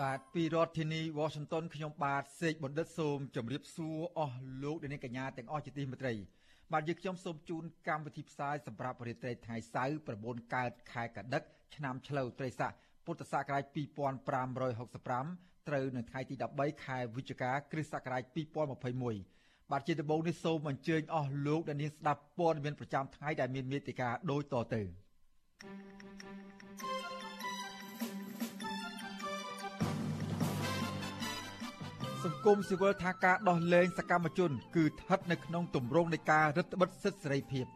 បាទពីរដ្ឋធានី Washington ខ្ញុំបាទសេកបណ្ឌិតសូមជម្រាបសួរអស់លោកអ្នកកញ្ញាទាំងអស់ជាទីមេត្រីបាទយើងខ្ញុំសូមជូនកម្មវិធីផ្សាយសម្រាប់រាត្រីថ្ងៃសៅរ៍9កើតខែកដិកឆ្នាំឆ្លូវត្រីស័កពុទ្ធសករាជ2565ត្រូវនៅថ្ងៃទី13ខែវិច្ឆិកាគ្រិស្តសករាជ2021បាទជាដំបូងនេះសូមអញ្ជើញអស់លោកអ្នកនាងស្ដាប់ព័ត៌មានប្រចាំថ្ងៃដែលមានមេតិការដូចតទៅ សង្គមស៊ីវិលថាការដោះលែងសកម្មជន គឺស្ថិតនៅក្នុងទម្រង់នៃការរឹតបន្តឹងសិទ្ធិសេរីភាព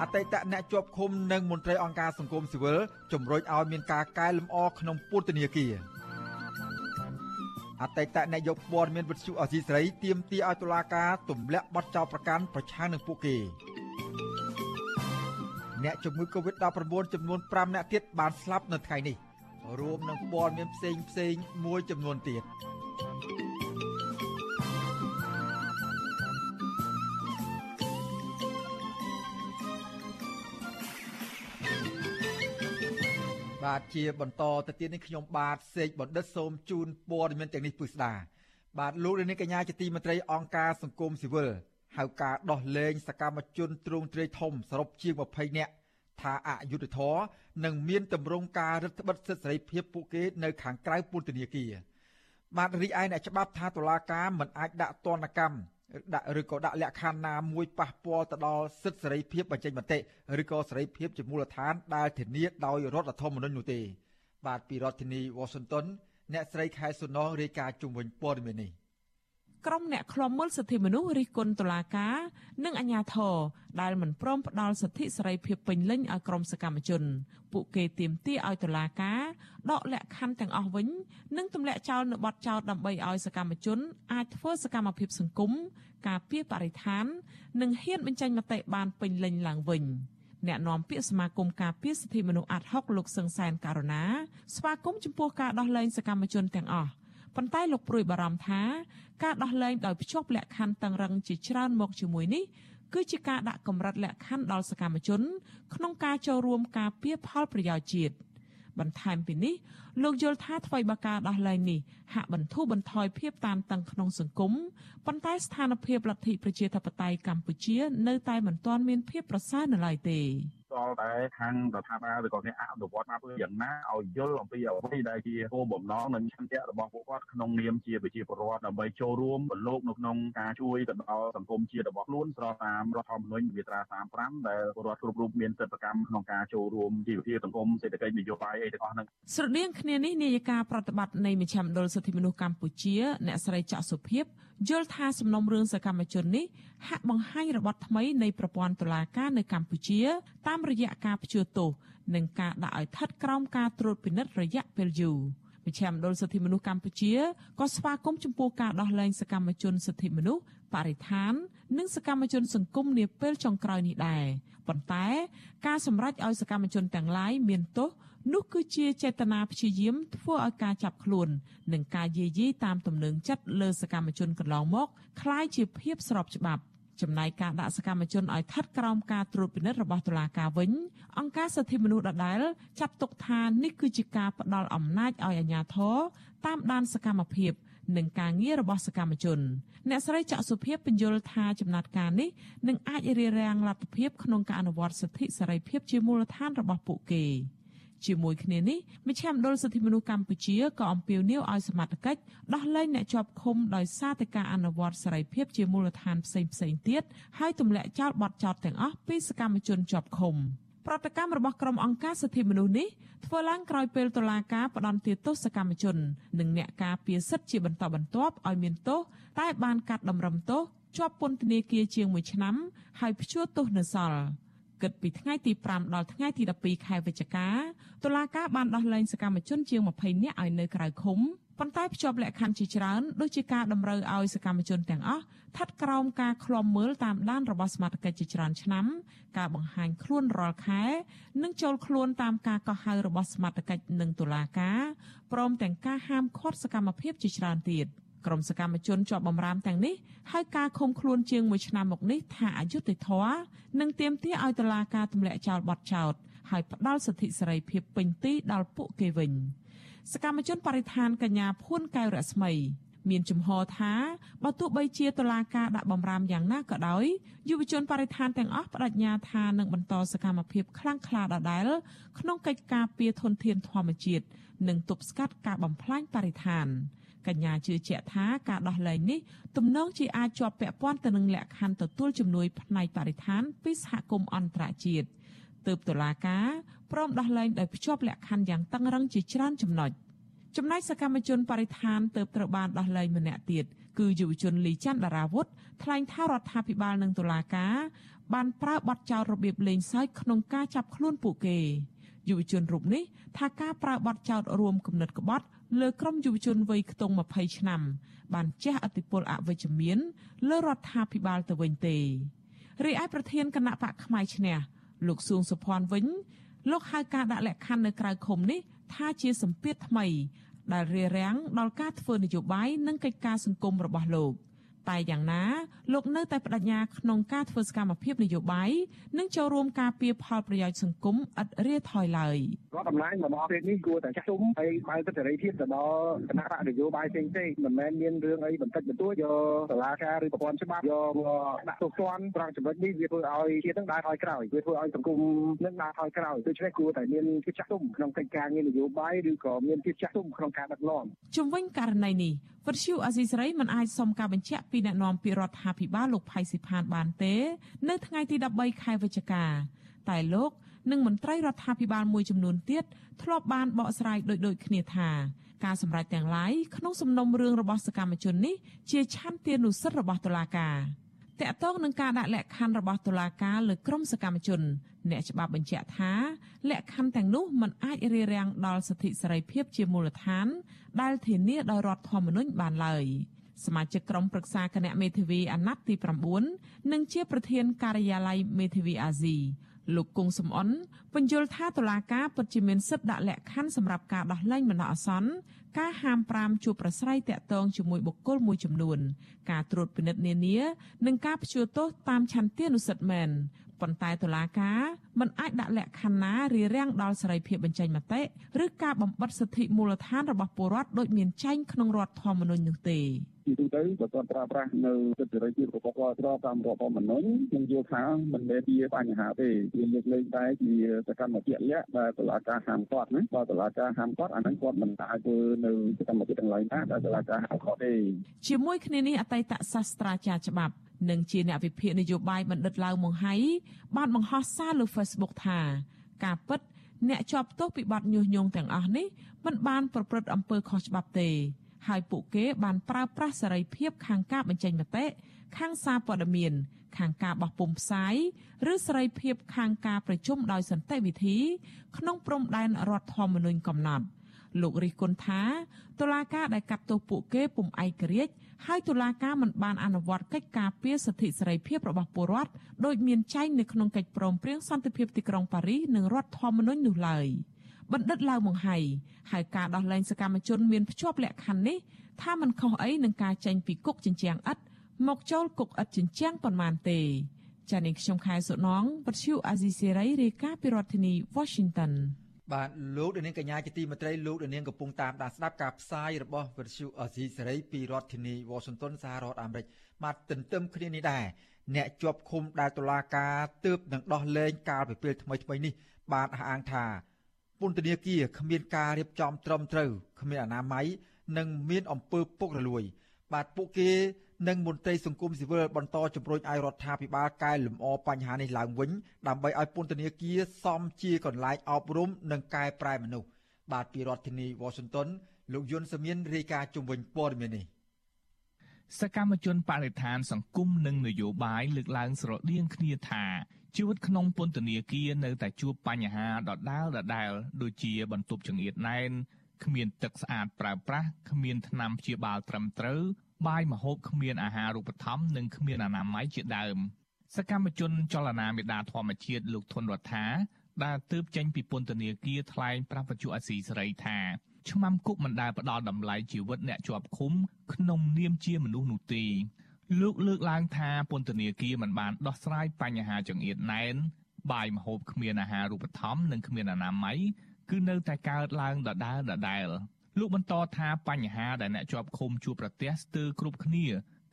អតីតអ្នកជាប់ឃុំនិងមន្ត្រីអង្គការសង្គមស៊ីវិលជំរុញឲ្យមានការកែលម្អក្នុងពន្ធនាគារអតីតអ្នកយកព័ត៌មានវិទ្យុអសីសេរីទាមទារឲ្យតុលាការទម្លាក់បទចោទប្រកាន់ប្រឆាំងនឹងពួកគេអ្នកជំងឺ Covid-19 ចំនួន5អ្នកទៀតបានស្លាប់នៅថ្ងៃនេះ រួមនឹងព័ត៌មានផ្សេងផ្សេងមួយចំនួនទៀតបាទជាបន្តទៅទៀតនេះខ្ញុំបាទសេកបណ្ឌិតសូមជូនព័ត៌មានទាំងនេះពិស្ដាបាទលោកលានកញ្ញាជាទីមេត្រីអង្គការសង្គមស៊ីវិលហៅការដោះលែងសកម្មជនទ្រង់ទ្រាយធំសរុបជាង20នាក់ ថាអយុធធរនឹងមានតម្រង់ការរឹតបន្តឹងសិទ្ធិសេរីភាពពួកគេនៅខាងក្រៅពន្ធនាគារបាទរីឯអ្នកច្បាប់ថាតុលាការមិនអាចដាក់ទណ្ឌកម្មដាក់ឬក៏ដាក់លក្ខខណ្ឌណាមួយប៉ះពាល់ទៅដល់សិទ្ធិសេរីភាពបញ្ចេញមតិឬក៏សេរីភាពជាមូលដ្ឋានដែលធានាដោយរដ្ឋធម្មនុញ្ញនោះទេ បាទពីរដ្ឋធានី Washington អ្នកស្រីខែសុណងរាយការណ៍ជុំវិញព័ត៌មាននេះ ក្រុមអ្នកខ្លំមើលសិទ្ធិមនុស្សរិះគន់តុលាការនិងអាជ្ញាធរដែលមិនព្រមផ្ដល់សិទ្ធិសេរីភាពពេញលេញឲ្យក្រុមសកម្មជន ពួកគេទាមទារឲ្យតុលាការដកលក្ខខណ្ឌទាំងអស់វិញ និងទម្លាក់ចោលនៅបទចោទដើម្បីឲ្យសកម្មជន អាចធ្វើសកម្មភាពសង្គមការពារបរិស្ថាន និងហ៊ានបញ្ចេញមតិបានពេញលេញឡើងវិញអ្នកនាំពាក្យសមាគមការពារសិទ្ធិមនុស្សអាត់ហុកលោកសឹងសែនករណាស្វាគមន៍ចំពោះការដោះលែងសកម្មជនទាំងអស់ ប៉ុន្តែលោកព្រួយបារម្ភថាការដោះលែងដោយភ្ជាប់លក្ខខណ្ឌតឹងរឹងជាច្រើនមកជាមួយនេះគឺជាការដាក់កម្រិតលក្ខខណ្ឌដល់សកម្មជន ក្នុងការចូលរួមការពារផលប្រយោជន៍ជាតិបន្ថែមពីនេះលោកយល់ថាថ្មីបើការដោះលែងនេះហាក់បន្ធូរបន្ថយភាពតានតឹងក្នុងសង្គមប៉ុន្តែស្ថានភាពលទ្ធិប្រជាធិបតេយ្យកម្ពុជា នៅតែមិនទាន់មានភាពប្រសើរនៅឡើយទេទា ល់តែខាងរដ្ឋាភិបាលឬក៏អ្នកអនុវត្តមកយ៉ាងណាឲ្យយល់អំពីអ្វីដែលជាគោលបំណងនិងឆន្ទៈរបស់ពួកគាត់ក្នុងនាមជាប្រជាពលរដ្ឋដើម្បីចូលរួមបលោកនៅក្នុងការជួយទៅដល់សង្គមជាតិរបស់ខ្លួនស្របតាមរដ្ឋធម្មនុញ្ញមាត្រា35ដែលពលរដ្ឋគ្រប់រូបមានសិទ្ធិកម្មក្នុងការចូលរួមជីវភាពសង្គមសេដ្ឋកិច្ចនយោបាយអីទាំងអស់ហ្នឹងស្រដៀងគ្នានេះនាយិកាប្រតិបត្តិនៃមជ្ឈមណ្ឌលសិទ្ធិមនុស្សកម្ពុជា អ្នកស្រីចាក់សុភីបយល់ថាសំណុំរឿងសកម្មជននេះហាក់បង្ហាញរបត់ថ្មីនៃប្រព័ន្ធតុលាការនៅកម្ពុជា តាមរយៈការព្យួរទោសនិងការដាក់ឲ្យស្ថិតក្រោមការត្រួតពិនិត្យរយៈពេលយូរមជ្ឈមណ្ឌលសិទ្ធិមនុស្សកម្ពុជាក៏ស្វាគមន៍ចំពោះការដោះលែងសកម្មជនសិទ្ធិមនុស្សបរិស្ថាន និងសកម្មជនសង្គមនាពេលចុងក្រោយនេះដែរប៉ុន្តែ ការសម្រេចឲ្យសកម្មជនទាំងឡាយមានទោស នោះគឺជាចេតនាព្យាយាមធ្វើឲ្យការចាប់ខ្លួននិងការយាយីតាមទំនឹងចិត្តលើសកម្មជនកន្លងមកคล้ายជាភាពស្របច្បាប់ចំណែកការដាក់សកម្មជនឲ្យថិតក្រោមការត្រួតពិនិត្យរបស់តុលាការវិញអង្គការសិទ្ធិមនុស្សដដែលចាត់ទុកថានេះគឺជាការផ្ដល់អំណាចឲ្យអាជ្ញាធរតាមដានសកម្មភាពនិងការងាររបស់សកម្មជន អ្នកស្រីចាក់សុភាពបញ្យល់ថាចំណាត់ការនេះនឹងអាចរារាំងលទ្ធភាពក្នុងការអនុវត្តសិទ្ធិសេរីភាពជាមូលដ្ឋានរបស់ពួកគេ។ ជាមួយគ្នានេះមជ្ឈមណ្ឌលសិទ្ធិមនុស្សកម្ពុជាក៏អំពាវនាវឲ្យសមត្ថកិច្ចដោះលែងអ្នកជាប់ឃុំដោយសារតែការអនុវត្តសេរីភាពជាមូលដ្ឋានផ្សេងផ្សេងទៀតហើយទម្លាក់ចោលបទចោទទាំងអស់ពីសកម្មជនជាប់ឃុំប្រតិកម្មរបស់ក្រុមអង្គការសិទ្ធិមនុស្សនេះធ្វើឡើងក្រោយពេលតុលាការផ្តន្ទាទោសសកម្មជន និងអ្នកការពារសិទ្ធិជាបន្តបន្ទាប់ឲ្យមានទោសតែបានកាត់តម្រឹមទោសជាប់ពន្ធនាគារជាង1ឆ្នាំហើយព្យួរទោសនៅសល់ គិតពីថ្ងៃទី5ដល់ថ្ងៃទី12ខែវិច្ឆិកាតុលាការបានដោះលែងសកម្មជនជាង20នាក់ឲ្យនៅក្រៅឃុំប៉ុន្តែភ្ជាប់លក្ខខណ្ឌជាច្រើនដូចជាការតម្រូវឲ្យសកម្មជនទាំងអស់ស្ថិតក្រោមការឃ្លាំមើលតាមដានរបស់សមាជិកជាច្រើនឆ្នាំការបង្ហាញខ្លួនរាល់ខែ និងចូលខ្លួនតាមការកោះហៅរបស់សមាជិកនិងតុលាការព្រមទាំងការហាមឃាត់សកម្មភាពជាច្រើនទៀត ក្រុមសកម្មជនជាប់បំរាមទាំងនេះហើយការឃុំខ្លួនជាង1ឆ្នាំមកនេះថាអយុត្តិធម៌និងទាមទារឲ្យតុលាការទម្លាក់ចោលបទចោទហើយផ្ដាល់សិទ្ធិសេរីភាពពេញទីដល់ពួកគេវិញសកម្មជនបរិស្ថានកញ្ញាភួនកែវរស្មីមានជំហរថាបើទោះបីជាតឡាការដាក់បំរាមយ៉ាងណាក៏ដោយយុវជនបរិស្ថានទាំងអស់បដិញ្ញាថានឹងបន្តសកម្មភាពខ្លាំងក្លាដដែលក្នុងកិច្ចការពារធនធានធម្មជាតិនិងទប់ស្កាត់ការបំផ្លាញបរិស្ថាន កញ្ញាជឿជាក់ថាការដោះលែងនេះទំនងជាអាចជាប់ពាក់ព័ន្ធទៅនឹងលក្ខខណ្ឌទទួលជំនួយផ្នែកបរិស្ថានពីសហគមន៍អន្តរជាតិទើបតុលាការព្រមដោះលែងដោយភ្ជាប់លក្ខខណ្ឌយ៉ាងតឹងរឹងជាច្រើនចំណុចចំណែកសកម្មជនបរិស្ថានទើបត្រូវបានដោះលែងម្នាក់ទៀតគឺយុវជនលីច័ន្ទដារាវុធថ្លែងថារដ្ឋាភិបាលនិងតុលាការបានប្រើបទចោទរបៀបលេងសើចក្នុងការចាប់ខ្លួនពួកគេយុវជនរូបនេះថាការប្រើបទចោទរួមគំនិតក្បត់ លើក្រុមយុវជនវ័យខ្ទង់20ឆ្នាំ បានជះឥទ្ធិពលអវិជ្ជមាន លើរដ្ឋាភិបាលទៅវិញទេរីឯប្រធានគណៈបកផ្នែកឈ្នះលោកសួងសុភ័ណ្ឌវិញលោកហៅការដាក់លក្ខខណ្ឌនៅក្រៅឃុំនេះថាជាសម្ពាធថ្មី ដែលរារាំងដល់ការធ្វើនយោបាយនិងកិច្ចការសង្គមរបស់លោក។ តែយ៉ាងណាលោកនៅតែបដិញ្ញាក្នុងការធ្វើសកម្មភាពនយោបាយនិងចូលរួមការពារផលប្រយោជន៍សង្គមឥតរាថយឡើយរដ្ឋអំណាចរបស់ប្រទេសនេះគួរតែចាស់ទុំហើយបើកសិទ្ធិសេរីភាពទៅដល់គណៈបកនយោបាយផ្សេងផ្សេងមិនមែនមានរឿងអីបន្តិចបន្តួចយកសាលាការឬប្រព័ន្ធច្បាប់យកមកដាក់ទោសទណ្ឌត្រង់ចំណុចនេះវាធ្វើឲ្យជាតិនឹងដើរថយក្រោយវាធ្វើឲ្យសង្គមនឹងដើរថយក្រោយដូច្នេះគួរតែមានភាពចាស់ទុំក្នុងកិច្ចការងារនយោបាយឬក៏មានភាពចាស់ទុំក្នុងការដឹកនាំជំវិញករណីនេះវិទ្យុអាស៊ីសេរីមិនអាចសុំការបញ្ជាក់ពីអ្នកនាំពាក្យរដ្ឋាភិបាលលោកផៃស៊ីផានបានទេ នៅថ្ងៃទី13ខែវិច្ឆិកាតែលោកនិងមន្ត្រីរដ្ឋាភិបាលមួយចំនួនទៀតធ្លាប់បានបកស្រាយដូចដូចគ្នាថាការសម្រេចទាំងឡាយក្នុងសំណុំរឿងរបស់សកម្មជននេះជាឆន្ទានុសិទ្ធិរបស់តុលាការតកតងនឹងការដាក់លក្ខខណ្ឌរបស់តុលាការលើក្រុមសកម្មជន អ្នកច្បាប់បញ្ជាក់ថាលក្ខខណ្ឌទាំងនោះមិនអាចរារាំងដល់សិទ្ធិសេរីភាពជាមូលដ្ឋាន ដែលធានាដោយរដ្ឋធម្មនុញ្ញបានឡើយ សមាជិកក្រុមប្រឹក្សាគណៈមេធាវីអាណត្តិទី9និងជាប្រធានការិយាល័យមេធាវីអាស៊ីលោកគង់សំអនបញ្យល់ថាតុលាការពិតជាមានសិទ្ធិដាក់លក្ខខណ្ឌសម្រាប់ការដោះលែងបណ្ដោះអាសន្នការហាម5ជួបប្រស្រ័យតាក់ទងជាមួយបុគ្គលមួយចំនួន ការត្រួតពិនិត្យនានា និងការព្យួរទោសតាមឆន្ទានុសិទ្ធិមែនប៉ុន្តែតុលាការមិនអាចដាក់លក្ខខណ្ឌណារារាំងដល់សេរីភាពបញ្ចេញមតិឬការបំបិទសិទ្ធិមូលដ្ឋានរបស់ពលរដ្ឋដោយមានចែងក្នុងរដ្ឋធម្មនុញ្ញនោះទេជាទូទៅបើគាត់ប្រើប្រាស់នៅសិទ្ធិសេរីភាពរបស់គាត់ស្របតាមរដ្ឋធម្មនុញ្ញខ្ញុំយល់ថាមិនមែនជាបញ្ហាទេវាលើកលែងតែជាសកម្មភាពលក្ខដែលតុលាការហាមគាត់ណាបើតុលាការហាមគាត់អាហ្នឹងគាត់មិនអាចធ្វើនៅសកម្មភាពទាំងឡាយណាដែលតុលាការហាមគាត់ទេជាមួយគ្នានេះអតីតសាស្ត្រាចារ្យច្បាប់និងជាអ្នកវិភាគនយោបាយបណ្ឌិតឡាវម៉ុងហៃបានបង្ហោះសារលើ Facebook ថាការពិតអ្នកជាប់ទោសពីបទញុះញង់ទាំងអស់នេះមិនបានប្រព្រឹត្តអំពើខុសច្បាប់ទេហើយពួកគេបានប្រើប្រាស់សេរីភាពខាងការបញ្ចេញមតិខាងសារព័ត៌មាន ខាងការបោះពុម្ពផ្សាយឬសេរីភាពខាងការប្រជុំដោយសន្តិវិធី ក្នុងព្រំដែនរដ្ឋធម្មនុញ្ញកំណត់លោករិះគន់ថាតុលាការដែលកាត់ទោសពួកគេពុំឯករាជ្យ ហើយតុលាការមិនបានអនុវត្តកិច្ចការពារសិទ្ធិសេរីភាពរបស់ពលរដ្ឋដោយមានចែងនៅក្នុងកិច្ចព្រមព្រៀងសន្តិភាពទីក្រុងប៉ារីសនិងរដ្ឋធម្មនុញ្ញនោះឡើយបណ្ឌិតឡាវម៉ុងហៃហើយការដោះលែងសកម្មជនមានភ្ជាប់លក្ខខណ្ឌនេះថាมันខុសអីនឹងការចេញពីគុកជញ្ជាំងឥដ្ឋមកចូលគុកឥដ្ឋជញ្ជាំងប៉ុន្មានទេចា៎នេះខ្ញុំខែសុណងវັດឈូអាស៊ីសេរីរាយការណ៍ពីរដ្ឋធានី Washington បាទលោកដានាងកញ្ញាជាទីមេត្រីលោកដានាងកំពុងតាមដានស្ដាប់ការផ្សាយរបស់វិទ្យុអស៊ីសេរីពីរដ្ឋធានី Washington សហរដ្ឋអាមេរិកបាទទន្ទឹមគ្នានេះដែរអ្នកជាប់ឃុំដែលតុលាការទើបនឹងដោះលែងកាលពីពេលថ្មីថ្មីនេះបានអះអាងថាពន្ធនាគារគ្មានការរៀបចំត្រឹមត្រូវគ្មានអនាម័យនិងមានអំពើពុករលួយ បាទពួកគេ និងមន្ត្រីសង្គមស៊ីវិលបន្តជំរុញឲ្យរដ្ឋាភិបាលកែលម្អបញ្ហានេះឡើងវិញដើម្បីឲ្យពន្ធនាគារសមជាកន្លែងអប់រំនិងកែប្រែមនុស្សបាទពីរដ្ឋធានី Washington លោកយុនសាមៀនរាយការណ៍ជុំវិញព័ត៌មាននេះសកម្មជនបរិស្ថានសង្គមនិងនយោបាយលើកឡើងស្រដៀងគ្នាថាជីវិតក្នុងពន្ធនាគារនៅតែជួបបញ្ហាដដែលដដែលដូចជាបន្ទប់ចង្អៀតណែនគ្មានទឹកស្អាតប្រើប្រាស់គ្មានថ្នាំព្យាបាលត្រឹមត្រូវ បាយម្ហូបគ្មានអាហារូបត្ថម្ភនិងគ្មានអនាម័យជាដើមសកម្មជនចលនាមេដាធម្មជាតិលោកធុនរដ្ឋាដែលទើបចេញពីពន្ធនាគារថ្លែងប្រាប់វិទ្យុអស៊ីសេរីថាឆ្មាំគុកមិនដែលផ្ដល់តម្លៃជីវិតអ្នកជាប់ឃុំក្នុងនាមជាមនុស្សនោះទេលោកលើកឡើងថាពន្ធនាគារមិនបានដោះស្រាយបញ្ហាចង្អៀតណែនបាយម្ហូបគ្មានអាហារូបត្ថម្ភនិងគ្មានអនាម័យគឺនៅតែកើតឡើងដដែលដដែល លោកបន្តថាបញ្ហាដែលអ្នកជាប់ឃុំជួបប្រទះស្ទើរគ្រប់គ្នា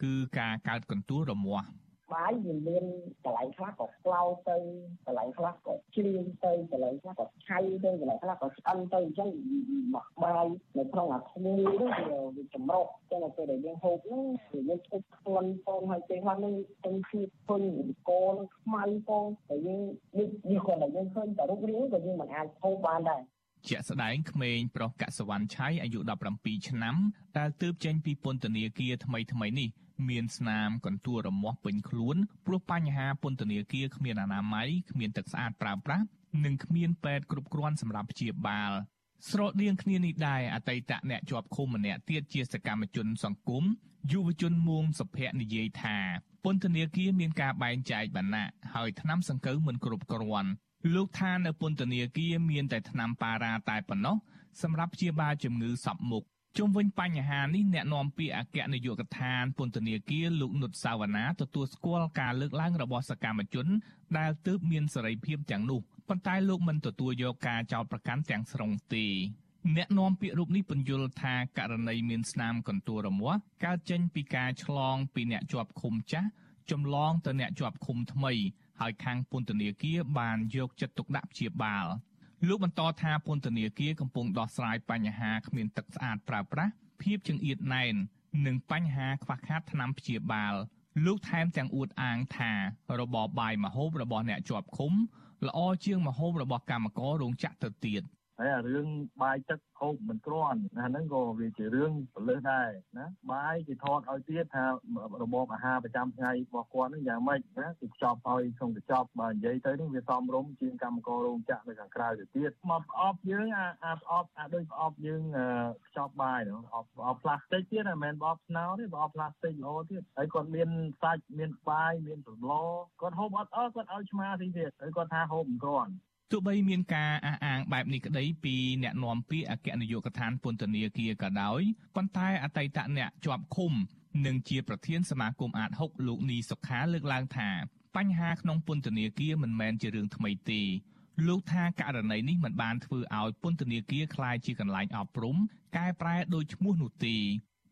គឺការកើតកន្ទួលរមាស់បាយវាមានកន្លែងខ្លះក៏ក្លោទៅកន្លែងខ្លះក៏ជ្រៀងទៅកន្លែងខ្លះក៏ឆៃទៅកន្លែងខ្លះក៏ឆ្អិនទៅអញ្ចឹងមកបាយនៅក្នុងអាធ្នូនោះវាចម្រុះចឹងទៅពេលដែលយើងហូបនោះវាមានឈុតខ្លាន់ផងហើយពេលខ្លះនឹងទាំងជាធុញកនឹងខ្មៅផងតែយើងនេះគ្រាន់តែយើងឃើញតែរូបរាងក៏យើងមិនអាចហូបបានដែរ ជាក់ស្ដែងក្មេងប្រុសកសវណ្ណឆៃអាយុ17ឆ្នាំដែលទើបចេញពីពន្ធនាគារថ្មីថ្មីនេះមានស្នាមកន្ទួលរមាស់ពេញខ្លួនព្រោះបញ្ហាពន្ធនាគារគ្មានអនាម័យគ្មានទឹកស្អាតប្រើប្រាស់និងគ្មានពេទ្យគ្រប់គ្រាន់សម្រាប់ព្យាបាលស្រដៀងគ្នានេះដែរអតីតអ្នកជាប់ឃុំម្នាក់ទៀតជាសកម្មជនសង្គមយុវជនមួងសុភ័ក្រនិយាយថាពន្ធនាគារមានការបែងចែកបណ្ណៈហើយថ្នាំសង្កូវមិនគ្រប់គ្រាន់ លោកថានៅពន្ធនាគារមានតែថ្នាំប៉ារ៉ាតែប៉ុណ្ណោះសម្រាប់ព្យាបាលជំងឺសពមុខជុំវិញបញ្ហានេះអ្នកនាំពាក្យអគ្គនាយកដ្ឋានពន្ធនាគារលោកនុតសាវណ្ណាទទួលស្គាល់ការលើកឡើងរបស់សកម្មជន ដែលទើបមានសេរីភាពទាំងនោះប៉ុន្តែលោកមិនទទួលយកការចោទប្រកាន់ទាំងស្រុងទេអ្នកនាំពាក្យរូបនេះបញ្យល់ថាករណីមានស្នាមកន្ទួលរមាស់កើតចេញពីការឆ្លងពីអ្នកជាប់ឃុំចាស់ចម្លងទៅអ្នកជាប់ឃុំថ្មី ហើយខាងពន្ធនាគារបានយកចិត្តទុកដាក់ព្យាបាលលោកបន្តថាពន្ធនាគារកំពុងដោះស្រាយបញ្ហាគ្មានទឹកស្អាតប្រើប្រាស់ភាពចង្អៀតណែននិងបញ្ហាខ្វះខាតថ្នាំព្យាបាលលោកថែមទាំងអួតអាងថារបបបាយមហូបរបស់អ្នកជាប់ឃុំល្អជាងមហូបរបស់កម្មកររោងចក្រទៅទៀត ហើយអារឿងបាយទឹកហូបមិនគ្រាន់ណាហ្នឹងក៏វាជារឿងប្រលើសដែរណាបាយគេថតឲ្យទៀតថារបបអាហារប្រចាំថ្ងៃរបស់គាត់ហ្នឹងយ៉ាងម៉េចណាគេខ្ចប់ឲ្យក្នុងកញ្ចប់បើនិយាយទៅនេះវាសមរម្យជាងកម្មកររោងចក្រនៅខាងក្រៅទៅទៀតមកប្រអប់យើងអាអាប្រអប់អាដូចប្រអប់យើងខ្ចប់បាយហ្នឹងប្រអប់ប្រអប់ផ្លាស្ទិកទៀតមិនមែនប្រអប់ស្នោទេប្រអប់ផ្លាស្ទិកល្អទៀតហើយគាត់មានសាច់មានបាយមានសម្លគាត់ហូបអត់អស់គាត់ឲ្យឆ្មាទីទៀតហើយគាត់ថាហូបមិនគ្រាន់ ទោះបីមានការអះអាងបែបនេះក្តីពីអ្នកនាំពាក្យអគ្គនាយកដ្ឋានពន្ធនាគារក៏ដោយប៉ុន្តែអតីតអ្នកជាប់ឃុំនិងជាប្រធានសមាគមអាត6លោកនីសុខាលើកឡើងថាបញ្ហាក្នុងពន្ធនាគារមិនមែនជារឿងថ្មីទេលោកថាករណីនេះមិនបានធ្វើឲ្យពន្ធនាគារคล้ายជាកន្លែងអប់រំកែប្រែដោយឈ្មោះនោះទេ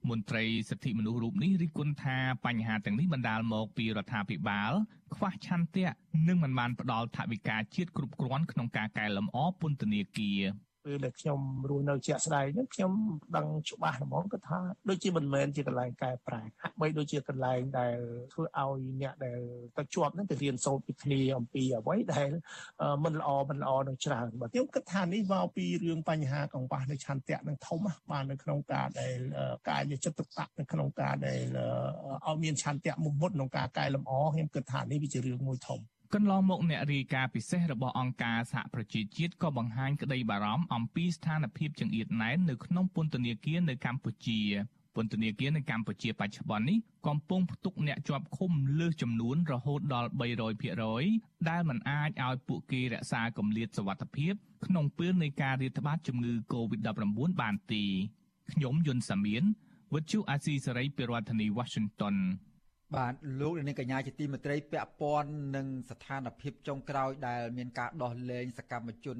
មន្ត្រីសិទ្ធិមនុស្សរូបនេះរិះគន់ថាបញ្ហាទាំងនេះបណ្ដាលមកពីរដ្ឋាភិបាលខ្វះឆន្ទៈនិងមិនបានផ្ដល់ថវិកាជាតិគ្រប់គ្រាន់ក្នុងការកែលម្អពន្ធនាគារ ពេលដែលខ្ញុំរស់នៅជាក់ស្ដែងហ្នឹងខ្ញុំដឹងច្បាស់ហ្មងគាត់ថាដូចជាមិនមែនជាកន្លែងកែប្រែហាក់បីដូចជាកន្លែងដែលធ្វើឲ្យអ្នកដែលទៅជាប់ហ្នឹងទៅរៀនសូត្រពីគ្នាអំពីអ្វីដែលមិនល្អមិនល្អនឹងច្រើនបាទខ្ញុំគិតថានេះមកពីរឿងបញ្ហាកង្វះនៃឆន្ទៈនឹងធំបាននៅក្នុងការដែលការយកចិត្តទុកដាក់នៅក្នុងការដែលឲ្យមានឆន្ទៈមុខមុតក្នុងការកែលម្អខ្ញុំគិតថានេះវាជារឿងមួយធំ កន្លងមកអ្នករាយការណ៍ពិសេសរបស់អង្គការសហប្រជាជាតិក៏បង្ហាញក្តីបារម្ភអំពីស្ថានភាពចង្អៀតណែននៅក្នុងពន្ធនាគារនៅកម្ពុជាពន្ធនាគារនៅកម្ពុជាបច្ចុប្បន្ននេះកំពុងផ្ទុកអ្នកជាប់ឃុំលើសចំនួនរហូតដល់300%ដែលមិនអាចឲ្យពួកគេរក្សាគម្លាតសុវត្ថិភាពក្នុងពេលនៃការរាតត្បាតជំងឺ Covid-19 បានទេខ្ញុំយុនសាមៀនវិទ្យុអាស៊ីសេរីពីរដ្ឋធានី Washington បាទលោកនាងកញ្ញាជាទីមេត្រីពាក់ព័ន្ធនឹងស្ថានភាពចុងក្រោយដែលមានការដោះលែងសកម្មជន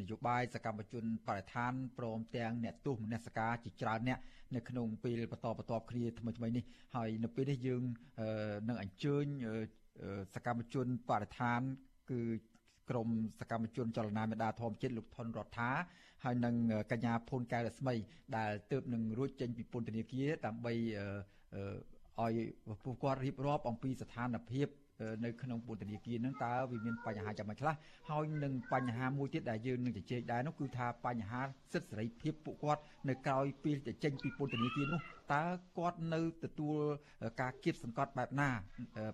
នយោបាយសកម្មជនបរិស្ថានព្រមទាំងអ្នកទោសមនសិការជាច្រើនអ្នកនៅក្នុងពេលបន្តបន្ទាប់គ្នាថ្មីថ្មីនេះហើយនៅពេលនេះយើងនឹងអញ្ជើញសកម្មជនបរិស្ថានគឺក្រមសកម្មជនចលនាមេដាធម្មជាតិលោកថនរដ្ឋាហើយនឹងកញ្ញាភូនកែវរស្មីដែលទើបនឹងរួចចេញពីពន្ធនាគារដើម្បី ឲ្យពួកគាត់រៀបរាប់អំពីស្ថានភាព នៅក្នុងពន្ធនាគារហ្នឹងតើវាមានបញ្ហាយ៉ាងម៉េចខ្លះហើយនឹងបញ្ហាមួយទៀតដែលយើងនឹងជជែកដែរនោះគឺថាបញ្ហាសិទ្ធិសេរីភាពពួកគាត់នៅក្រៅពីចេញពីពន្ធនាគារនោះតើគាត់នៅទទួលការគៀបសង្កត់បែបណា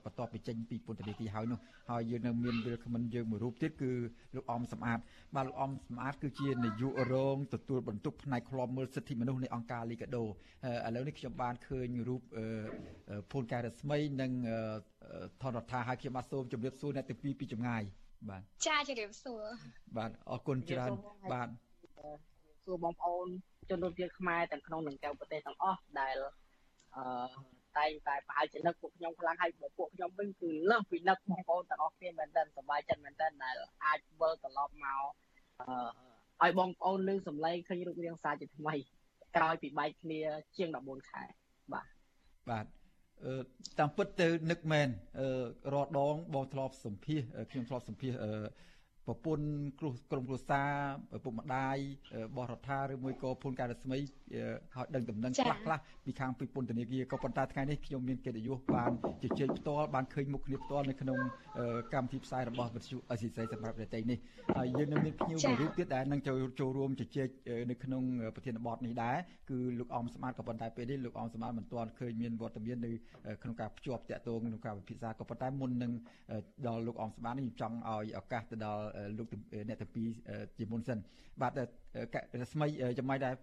បន្ទាប់ពីចេញពីពន្ធនាគារហើយនោះហើយយើងនៅមានវាគ្មិនយើងមួយរូបទៀតគឺលោកអំសំអាតបាទលោកអំសំអាតគឺជានាយករងទទួលបន្ទុកផ្នែកឃ្លាំមើលសិទ្ធិមនុស្សនៃអង្គការលីកាដូឥឡូវនេះខ្ញុំបានឃើញរូបភូនកែរស្មីនិង ថនរដ្ឋាហើយខ្ញុំបាទសូមជម្រាបសួរអ្នកទាំងពីរពីចម្ងាយបាទចាជម្រាបសួរបាទអរគុណច្រើនបាទសួរបងប្អូនជនរួមជាតិខ្មែរទាំងក្នុងនិងក្រៅប្រទេសទាំងអស់ដែលអឺតែងតែប្រហែលជានឹកពួកខ្ញុំខ្លាំងហើយពួកខ្ញុំវិញគឺលើសពីនឹកបងប្អូនទាំងអស់គ្នាមែនទែនសប្បាយចិត្តមែនទែនដែលអាចវិលត្រឡប់មកអឺឲ្យបងប្អូនលើសម្លេងឃើញរូបរាងសាជាថ្មីក្រោយពីបែកគ្នាជាង14ខែបាទបាទអឺ តាមពិតទៅនឹកមែនអឺរដងបងធ្លាប់សម្ភាសខ្ញុំធ្លាប់សម្ភាសអឺ ប្រពន្ធគ្រោះក្រុមគ្រួសារឪពុកម្ដាយបោះរដ្ឋាឬមួយក៏ភូនកែរស្មីហើយដឹងដំណឹងខ្លះខ្លះពីខាងពីពន្ធនាគារក៏ប៉ុន្តែថ្ងៃនេះខ្ញុំមានកិត្តិយសបានជជែកផ្ទាល់បានឃើញមុខគ្នាផ្ទាល់នៅក្នុងកម្មវិធីផ្សាយរបស់វិទ្យុអេស៊ីសីសម្រាប់ប្រទេសនេះហើយយើងនឹងមានភ្ញៀវមួយរូបទៀតដែលនឹងចូលចូលរួមជជែកនៅក្នុងប្រធានបទនេះដែរគឺលោកអមស្មាតក៏ប៉ុន្តែពេលនេះលោកអមស្មាតមិនទាន់ឃើញមានវត្តមាននៅក្នុងការភ្ជាប់តាក់ទងក្នុងការពិភាក្សាក៏ប៉ុន្តែមុននឹងដល់លោកអមស្មាតនេះខ្ញុំចង់ឲ្យឱកាសទៅដល់លោកអ្នកទាំងពីរជាមុនសិនបាទរស្មីចំម៉ៃដែរ